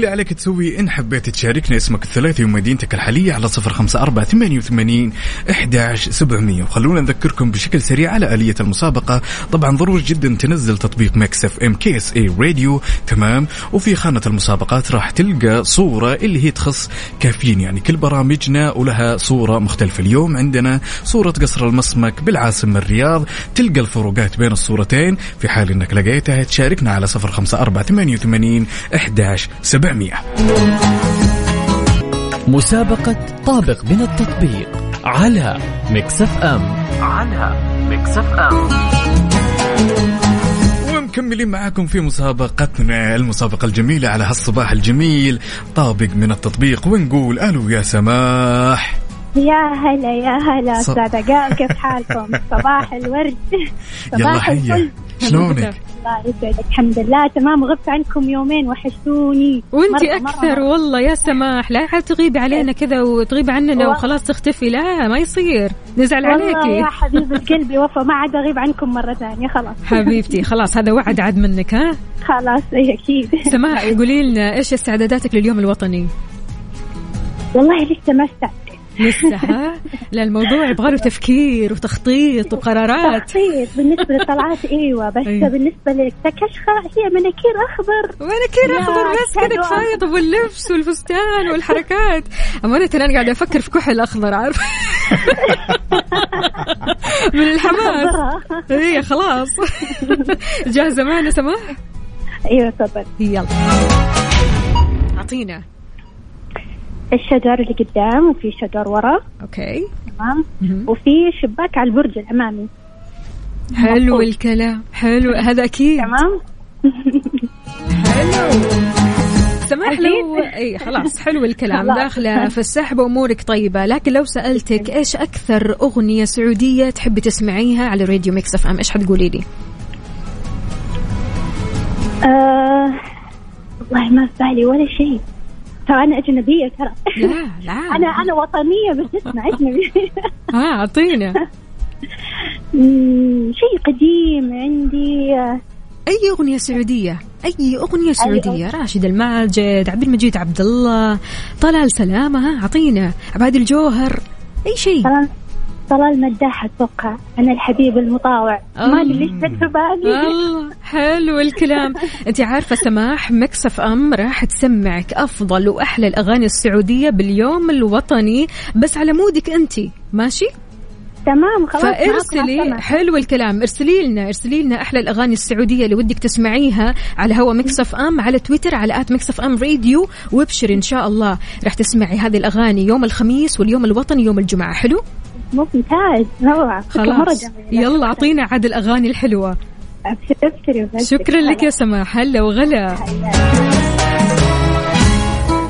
اللي عليك تسوي إن حبيت تشاركنا اسمك الثلاثي ومدينتك الحالية على صفر خمسة أربعة ثمانية وثمانين إحداش سبعمية. وخلونا نذكركم بشكل سريع على آلية المسابقة. طبعا ضروري جدا تنزل تطبيق Mix FM KSA Radio. تمام. وفي خانة المسابقات راح تلقى صورة اللي هي تخص كافيين يعني كل برامجنا ولها صورة مختلفة. اليوم عندنا صورة قصر المسمك بالعاصمة الرياض. تلقى الفروقات بين الصورتين. في حال إنك لقيتها تشاركنا على صفر خمسة أربعة ثمانية وثمانين إحداش سبعمية. مسابقة طابق من التطبيق على Mix FM. على Mix FM. ومكملين معاكم في مسابقتنا المسابقة الجميلة على هالصباح الجميل طابق من التطبيق ونقول ألو يا سماح. يا هلا يا هلا ص- أستاذ عقاب كيف حالكم؟ صباح الورد. صباح الفل. شلونك؟ الله يسعدك. الحمد لله تمام. غبت عنكم يومين وحشتوني. وانت أكثر مرة. والله يا سماح. لا حد تغيبي علينا كذا وتغيبي عننا. وخلاص تختفي. لا ما يصير. نزعل والله يا عليكي حبيبة قلبي وفا ما عاد أغيب عنكم مرة ثانية خلاص. حبيبتي خلاص هذا وعد عاد منك ها؟ خلاص أي أكيد. سماح قولي لنا إيش استعداداتك لليوم الوطني؟ والله لسه ما استعدت. لسه ها لا الموضوع يبغى له تفكير وتخطيط وقرارات. تخطيط بالنسبة للطلعات إيوه. بس أيوة. بالنسبة للتكشخة هي مناكير أخضر. مناكير أخضر بس كذا كفاية. طب واللبس والفستان والحركات. أمانة أنا قاعدة أفكر في كحل أخضر عارف؟ من الحماس. أخضرها. اي خلاص. جاهزة معنا سماح؟ إيوه تفضل. يلا. أعطينا. الشجر اللي قدام وفي شجر ورا. okay. تمام. وفي شباك على البرج الأمامي. حلو مبسوط. الكلام. حلو. هذا أكيد. تمام. حلو. سماح لو. إي خلاص. حلو الكلام. داخلة في السحب وأمورك طيبة. لكن لو سألتك إيش أكثر أغنية سعودية تحبي تسمعيها على راديو Mix FM؟ إيش حتقولي لي؟ آه والله ما في بالي ولا شيء. ترى أنا أجنبية ترى. لا لا. أنا أنا وطنية بس اسمع اجنبيه ها اعطينا شيء قديم عندي. أي أغنية سعودية؟ أي أغنية سعودية؟ راشد الماجد عبد المجيد عبد الله طلال سلامة ها اعطينا عباد الجوهر أي شيء. طلال مداح أتوقع. أنا الحبيب المطاوع. ما أدري ليش في بالي. الله حلو الكلام. أنت عارفة سماح Mix FM راح تسمعك أفضل وأحلى الأغاني السعودية باليوم الوطني. بس على مودك أنت. ماشي؟ تمام خلاص فارسلي. حلو الكلام. ارسلي لنا ارسلي لنا أحلى الأغاني السعودية اللي ودك تسمعيها على هوا Mix FM على تويتر على at Mix FM Radio. وابشري إن شاء الله. راح تسمعي هذه الأغاني يوم الخميس واليوم الوطني يوم الجمعة. حلو؟ ممتاز. مرة خلاص يلا أعطينا عاد الأغاني الحلوة. ابشري ابشري وبس. شكرا لك يا سماح. هلا وغلا.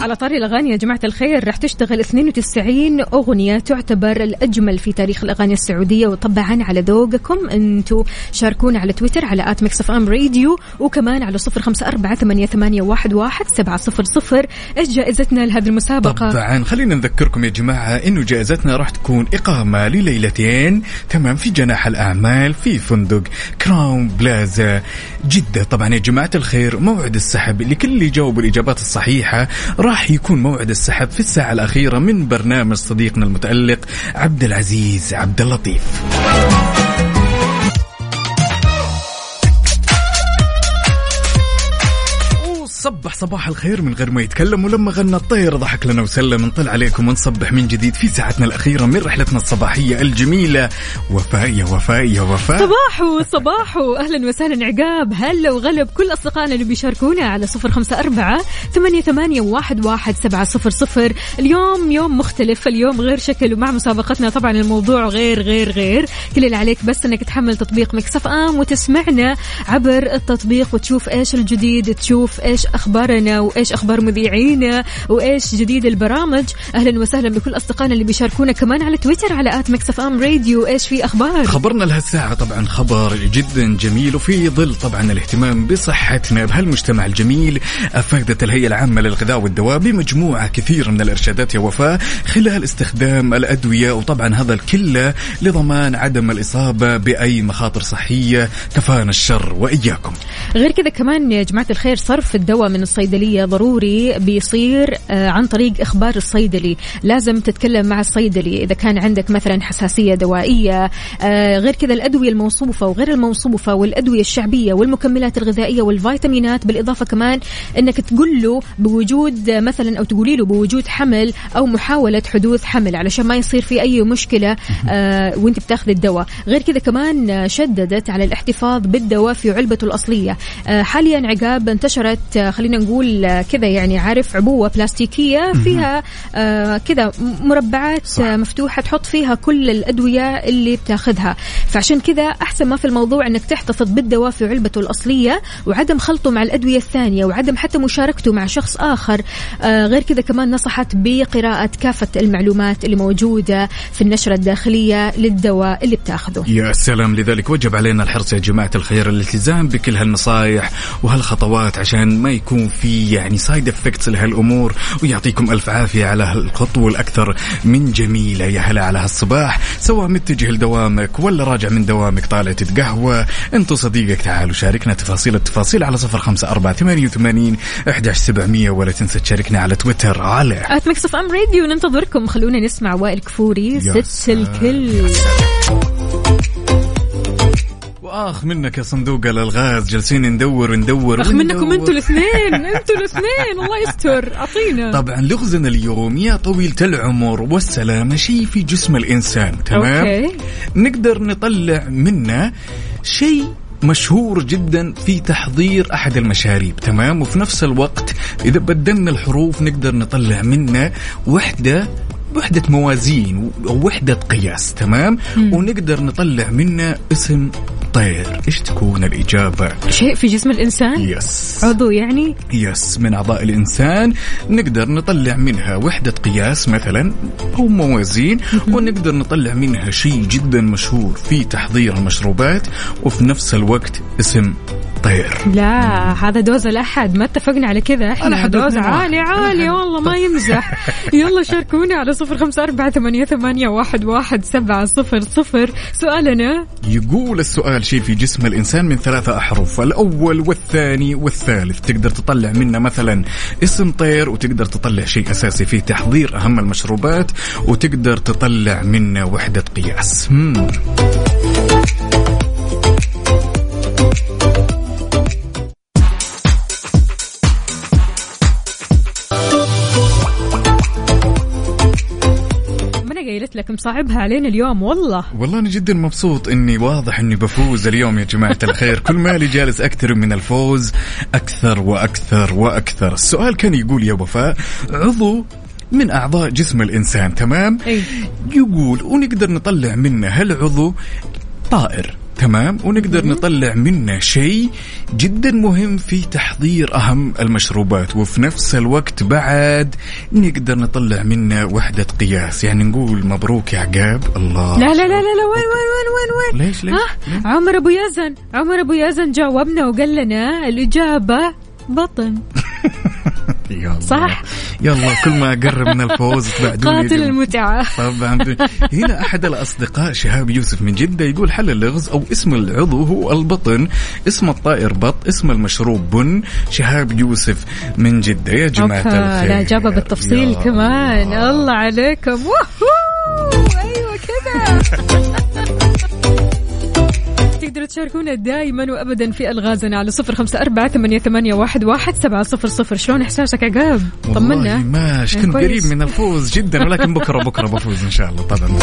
على طاري الأغاني يا جماعة الخير راح تشتغل 92 أغنية تعتبر الأجمل في تاريخ الأغاني السعودية وطبعا على ذوقكم. أنتوا شاركونا على تويتر على at Mix FM Radio وكمان على صفر خمسة أربعة ثمانية, واحد, سبعة صفر صفر. إيش جائزتنا لهذه المسابقة؟ طبعا خلينا نذكركم يا جماعة إنه جائزتنا راح تكون إقامة لليلتين تمام في جناح الأعمال في فندق كراون بلازا جدة. طبعا يا جماعة الخير موعد السحب لكل اللي جاوبوا الإجابات الصحيحة. راح يكون موعد السحب في الساعة الأخيرة من برنامج صديقنا المتألق عبد العزيز عبد اللطيف. صبح صباح الخير من غير ما يتكلم ولما غنى الطير ضحك لنا وسلم. نطل عليكم ونصبح من جديد في ساعتنا الأخيرة من رحلتنا الصباحية الجميلة. وفاء يا وفاء يا وفاء. صباحو صباحو أهلا وسهلا عقاب هلا وغلب كل أصدقائنا اللي بيشاركونا على صفر خمسة أربعة ثمانية, ثمانية واحد, واحد سبعة صفر صفر. اليوم يوم مختلف اليوم غير شكل ومع مسابقتنا طبعا الموضوع غير غير غير. كل اللي عليك بس إنك تحمل تطبيق مكسف آم وتسمعنا عبر التطبيق وتشوف إيش الجديد تشوف إيش أخبارنا وإيش أخبار مذيعينا وإيش جديد البرامج. أهلا وسهلا بكل أصدقائنا اللي بيشاركونا كمان على تويتر على at Mix FM Radio. إيش في أخبار؟ خبرنا لهالساعة طبعا خبر جدا جميل وفي ظل طبعا الاهتمام بصحتنا بهالمجتمع الجميل أفادت الهيئة العامة للغذاء والدواء بمجموعة كثيرة من الإرشادات يا وفاء خلال استخدام الأدوية وطبعا هذا الكل لضمان عدم الإصابة بأي مخاطر صحية. كفانا الشر وإياكم. غير كذا كمان يا جماعة الخير صرف الدواء من الصيدلية ضروري بيصير آه، عن طريق إخبار الصيدلي. لازم تتكلم مع الصيدلي إذا كان عندك مثلا حساسية دوائية آه، غير كذا الأدوية الموصوفة وغير الموصوفة والأدوية الشعبية والمكملات الغذائية والفيتامينات بالإضافة كمان أنك تقول له بوجود آه، مثلا أو تقولي له بوجود حمل أو محاولة حدوث حمل علشان ما يصير في أي مشكلة وأنت بتاخذ الدواء. غير كذا كمان شددت على الاحتفاظ بالدواء في علبته الأصلية. حاليا عقاب انتشرت خلينا نقول آه، كذا يعني عارف عبوة بلاستيكية فيها آه، كذا مربعات آه، مفتوحة تحط فيها كل الأدوية اللي بتاخذها. فعشان كذا أحسن ما في الموضوع أنك تحتفظ بالدواء في علبته الأصلية وعدم خلطه مع الأدوية الثانية وعدم حتى مشاركته مع شخص آه، غير كذا كمان نصحت بقراءة كافة المعلومات اللي موجودة في النشرة الداخلية للدواء اللي بتاخذه. يا سلام لذلك. وجب علينا الحرص يا جماعة الخير الالتزام بكل هالنصائح وهالخطوات عشان ما يكون في يعني side effects لهالأمور ويعطيكم ألف عافية على هالخطوة الأكثر من جميلة يا هلا على هالصباح. سواء متجه لدوامك ولا راجع من دوامك طالع تتقهوى انت صديقك تعالوا شاركنا تفاصيل التفاصيل على صفر خمسة أربعة ثمانية وثمانين أحداش سبعمية ولا تنسى تشاركنا على تويتر على at Mix FM Radio ننتظركم. خلونا نسمع وائل كفوري ست الكل. واخ منك يا صندوق الألغاز جالسين ندور وندور أخ منكم. أنتوا الاثنين أنتوا الاثنين الله يستر أعطينا. طبعا لغزنا اليوم يا طويلة العمر والسلامة شيء في جسم الإنسان تمام؟ أوكي. نقدر نطلع منه شيء مشهور جدا في تحضير أحد المشاريب تمام؟ وفي نفس الوقت إذا بدلنا الحروف نقدر نطلع منه وحدة وحدة موازين أو وحدة قياس تمام؟ ونقدر نطلع منه اسم طير إيش تكون الإجابة؟ شيء في جسم الإنسان؟ yes. عضو يعني؟ yes من أعضاء الإنسان. نقدر نطلع منها وحدة قياس مثلا أو موازين ونقدر نطلع منها شيء جدا مشهور في تحضير المشروبات وفي نفس الوقت اسم طير. لا هذا dose الأحد. ما اتفقنا على كذا. إحنا dose. عالي عالي. والله ما يمزح. يلا شاركونا على صفر خمسة أربعة ثمانية, ثمانية واحد, واحد سبعة صفر صفر. سؤالنا؟ يقول السؤال شيء في جسم الإنسان من ثلاثة أحرف الأول والثاني والثالث تقدر تطلع منه مثلا اسم طير وتقدر تطلع شيء أساسي في تحضير أهم المشروبات وتقدر تطلع منه وحدة قياس مم. قايلت لك مصعبها علينا اليوم والله. والله أنا جدا مبسوط إني واضح إني بفوز اليوم يا جماعة الخير. كل مالي جالس أكثر من الفوز أكثر وأكثر وأكثر. السؤال كان يقول يا وفاء عضو من أعضاء جسم الإنسان تمام؟ أي. يقول ونقدر نطلع منه هالعضو طائر؟ تمام؟ ونقدر نطلع منه شيء جدا مهم في تحضير أهم المشروبات. وفي نفس الوقت بعد نقدر نطلع منه وحدة قياس. يعني نقول مبروك يا عقاب. الله. لا لا لا لا, لا وين وين وين وين وين؟ ليش ليش؟ عمر أبو يزن عمر أبو يزن جاوبنا وقال لنا الإجابة بطن. يلا صح؟ يلا كل ما أقرب من الفوز تبعدوني قاتل. المتعة. طبعا. هنا أحد الأصدقاء شهاب يوسف من جدة يقول حل اللغز أو اسم العضو هو البطن اسم الطائر بط اسم المشروب بن شهاب يوسف من جدة. يا جماعة الخير لا جابها بالتفصيل كمان. الله. عليكم. أيوه كذا. تقدروا تشاركونا دائما وابدا في ألغازنا على صفر خمسة أربعة ثمانية, ثمانية واحد, واحد سبعة صفر صفر. شلون إحساسك عقاب طمنا. ماشي كنت. قريب من الفوز جدا ولكن بكرة بكرة بفوز إن شاء الله طبعا.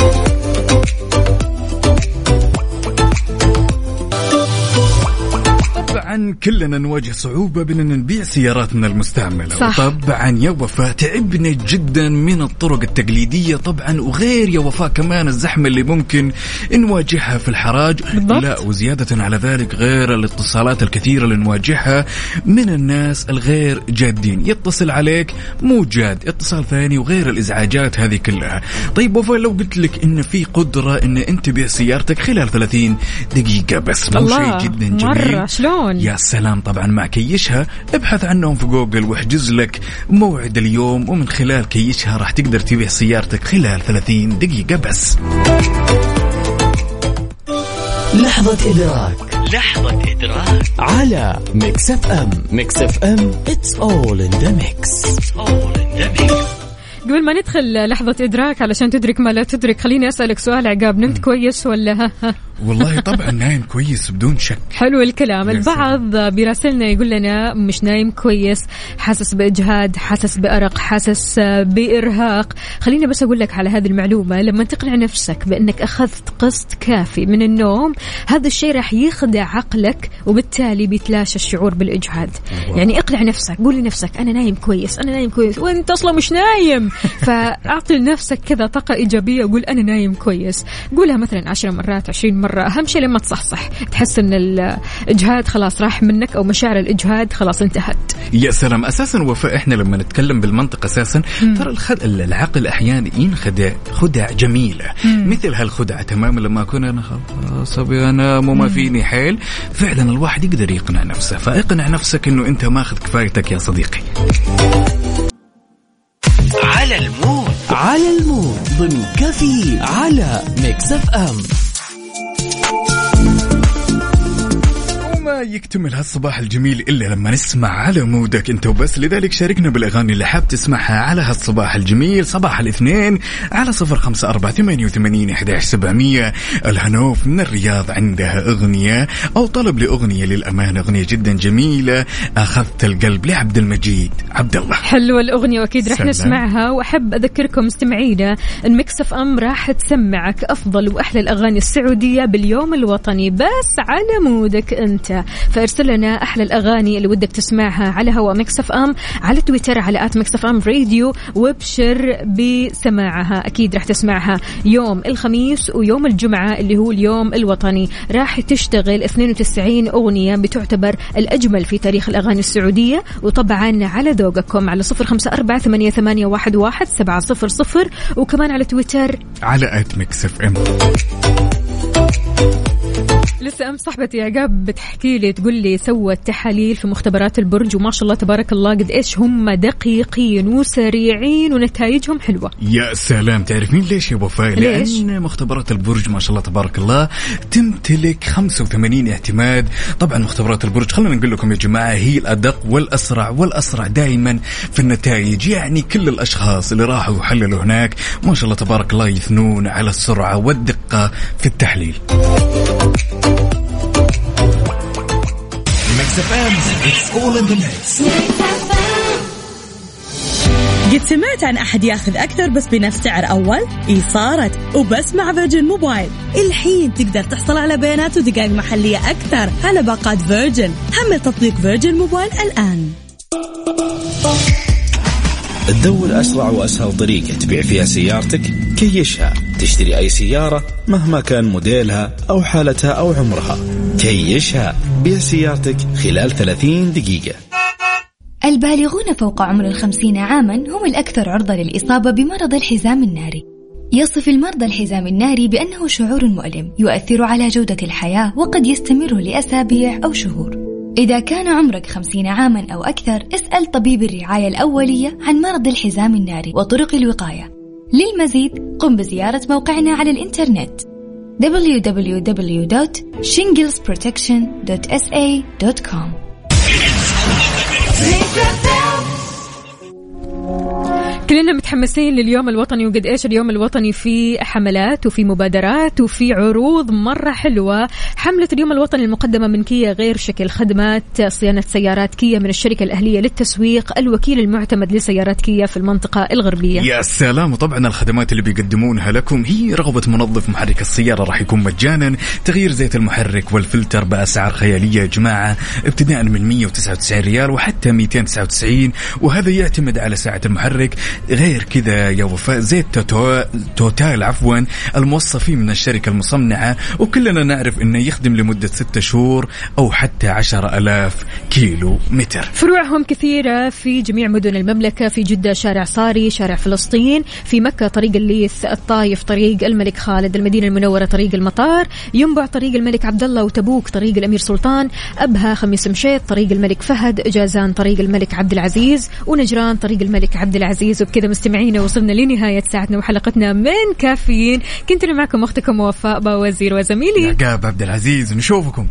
طبعا كلنا نواجه صعوبة بأننا نبيع سياراتنا المستعملة. صح. طبعا يا وفاء تعبنا جدا من الطرق التقليدية طبعا وغير يا وفاء كمان الزحمة اللي ممكن نواجهها في الحراج. بالضبط. لا وزيادة على ذلك غير الاتصالات الكثيرة اللي نواجهها من الناس الغير جادين. يتصل عليك مو جاد اتصال ثاني وغير الإزعاجات هذه كلها. طيب وفاء لو قلت لك إن في قدرة إن أنت تبيع سيارتك خلال 30 دقيقة بس مو شيء جدا جميل. مرة شلون؟ يا سلام طبعا مع كاشها. ابحث عنهم في جوجل واحجز لك موعد اليوم ومن خلال كاشها راح تقدر تبيع سيارتك خلال 30 دقيقة بس. لحظة إدراك. لحظة إدراك. على Mix FM. Mix FM it's all in the mix. قبل ما ندخل لحظة إدراك علشان تدرك ما لا تدرك خليني أسألك سؤال عقاب نمت كويس ولا؟ ها ها والله طبعا نايم كويس بدون شك. حلو الكلام. البعض بيراسلنا يقول لنا مش نايم كويس حاسس بإجهاد حاسس بأرق حاسس بإرهاق. خليني بس أقول لك على هذه المعلومة. لما تقنع نفسك بأنك أخذت قسط كافي من النوم هذا الشيء راح يخدع عقلك وبالتالي بيتلاشى الشعور بالإجهاد. يعني اقنع نفسك قول لنفسك أنا نايم كويس أنا نايم كويس وأنت أصلا مش نايم. فأعطي لنفسك كذا طاقة إيجابية وقول أنا نايم كويس. قولها مثلا عشر مرات عشرين مرة. أهم شيء لما تصحصح. تحس أن الإجهاد خلاص راح منك أو مشاعر الإجهاد خلاص انتهت. يا سلام. أساسا وفاء إحنا لما نتكلم بالمنطق أساسا ترى الخد... العقل أحيانا ينخدع خدع جميلة. مثل هالخدعه تماما لما أكون أنا خلاص أبي انام وما فيني حيل. فعلا الواحد يقدر يقنع نفسه. فاقنع نفسك إنه أنت ماخذ كفايتك يا صديقي. على المود. على المود. ضمن كفي على Mix FM. وما يكتمل هالصباح الجميل إلا لما نسمع على مودك أنت وبس. لذلك شاركنا بالأغاني اللي حاب تسمعها على هالصباح الجميل. صباح الاثنين على صفر خمسة أربعة ثمانية وثمانين سبعمية. الهنوف من الرياض عندها أغنية أو طلب لأغنية للأمانة أغنية جدا جميلة. أخذت القلب لعبد المجيد. عبد الله. حلوة الأغنية وأكيد راح سلام. نسمعها. وأحب أذكركم مستمعينا أن Mix FM راح تسمعك أفضل وأحلى الأغاني السعودية باليوم الوطني. بس على مودك أنت. فارسل لنا أحلى الأغاني اللي ودك تسمعها على هوا Mix FM على تويتر على at Mix FM Radio وابشر بسماعها. أكيد راح تسمعها يوم الخميس ويوم الجمعة اللي هو اليوم الوطني. راح تشتغل 92 أغنية بتعتبر الأجمل في تاريخ الأغاني السعودية. وطبعا على ذوقكم على صفر خمسة أربعة ثمانية, ثمانية واحد, واحد سبعة صفر صفر وكمان على تويتر على at Mix FM لسه أم صاحبتي عقاب بتحكي لي تقول لي سوت تحاليل في مختبرات البرج وما شاء الله تبارك الله قد إيش هم دقيقين وسريعين ونتائجهم حلوة. يا سلام تعرفين ليش يا وفاء؟ لأن مختبرات البرج ما شاء الله تبارك الله تمتلك 85 اعتماد. طبعا مختبرات البرج خلينا نقول لكم يا جماعة هي الأدق والأسرع والأسرع دائما في النتائج. يعني كل الأشخاص اللي راحوا وحللوا هناك ما شاء الله تبارك الله يثنون على السرعة والدقة في التحليل. قد سمعت عن أحد ياخذ أكثر بس بنفس سعر أول؟ إي صارت. وبس مع Virgin Mobile الحين تقدر تحصل على بيانات ودقائق محلية أكثر على باقات Virgin حمل تطبيق Virgin Mobile الآن. تدور أسرع وأسهل طريقة تبيع فيها سيارتك كيشها. تشتري أي سيارة مهما كان موديلها أو حالتها أو عمرها. كيشها. بيع سيارتك خلال 30 دقيقة. البالغون فوق عمر الخمسين عاما هم الأكثر عرضة للإصابة بمرض الحزام الناري. يصف المرضى الحزام الناري بأنه شعور مؤلم يؤثر على جودة الحياة وقد يستمر لأسابيع أو شهور. إذا كان عمرك خمسين عاما أو أكثر اسأل طبيب الرعاية الأولية عن مرض الحزام الناري وطرق الوقاية. للمزيد قم بزيارة موقعنا على الإنترنت www.shinglesprotection.sa.com كلنا متحمسين لليوم الوطني وقد إيش اليوم الوطني في حملات وفي مبادرات وفي عروض مرة حلوة. حملة اليوم الوطني المقدمة من كيا غير شكل خدمات صيانة سيارات كيا من الشركة الأهلية للتسويق الوكيل المعتمد لسيارات كيا في المنطقة الغربية. يا سلام. وطبعا الخدمات اللي بيقدمونها لكم هي رغبة منظف محرك السيارة راح يكون مجانا. تغيير زيت المحرك والفلتر بأسعار خيالية يا جماعة ابتداء من 199 ريال وحتى 299 وهذا يعتمد على ساعة المحرك. غير كذا يا وفاء زيت توتال عفوا الموصى فيه من الشركة المصنعة وكلنا نعرف إنه يخدم لمدة ستة شهور أو حتى عشر ألاف كيلو متر. فروعهم كثيرة في جميع مدن المملكة في جدة شارع صاري شارع فلسطين في مكة طريق الليث الطايف طريق الملك خالد المدينة المنورة طريق المطار ينبع طريق الملك عبد الله وتبوك طريق الأمير سلطان أبها خميس مشيط طريق الملك فهد جازان طريق الملك عبد العزيز ونجران طريق الملك عبد العزيز وبكذا مستمعينا وصلنا لنهاية ساعتنا وحلقتنا من كافيين. كنت أنا معكم أختكم وفاء باوزير وزميلي. عقاب عبد العزيز نشوفكم.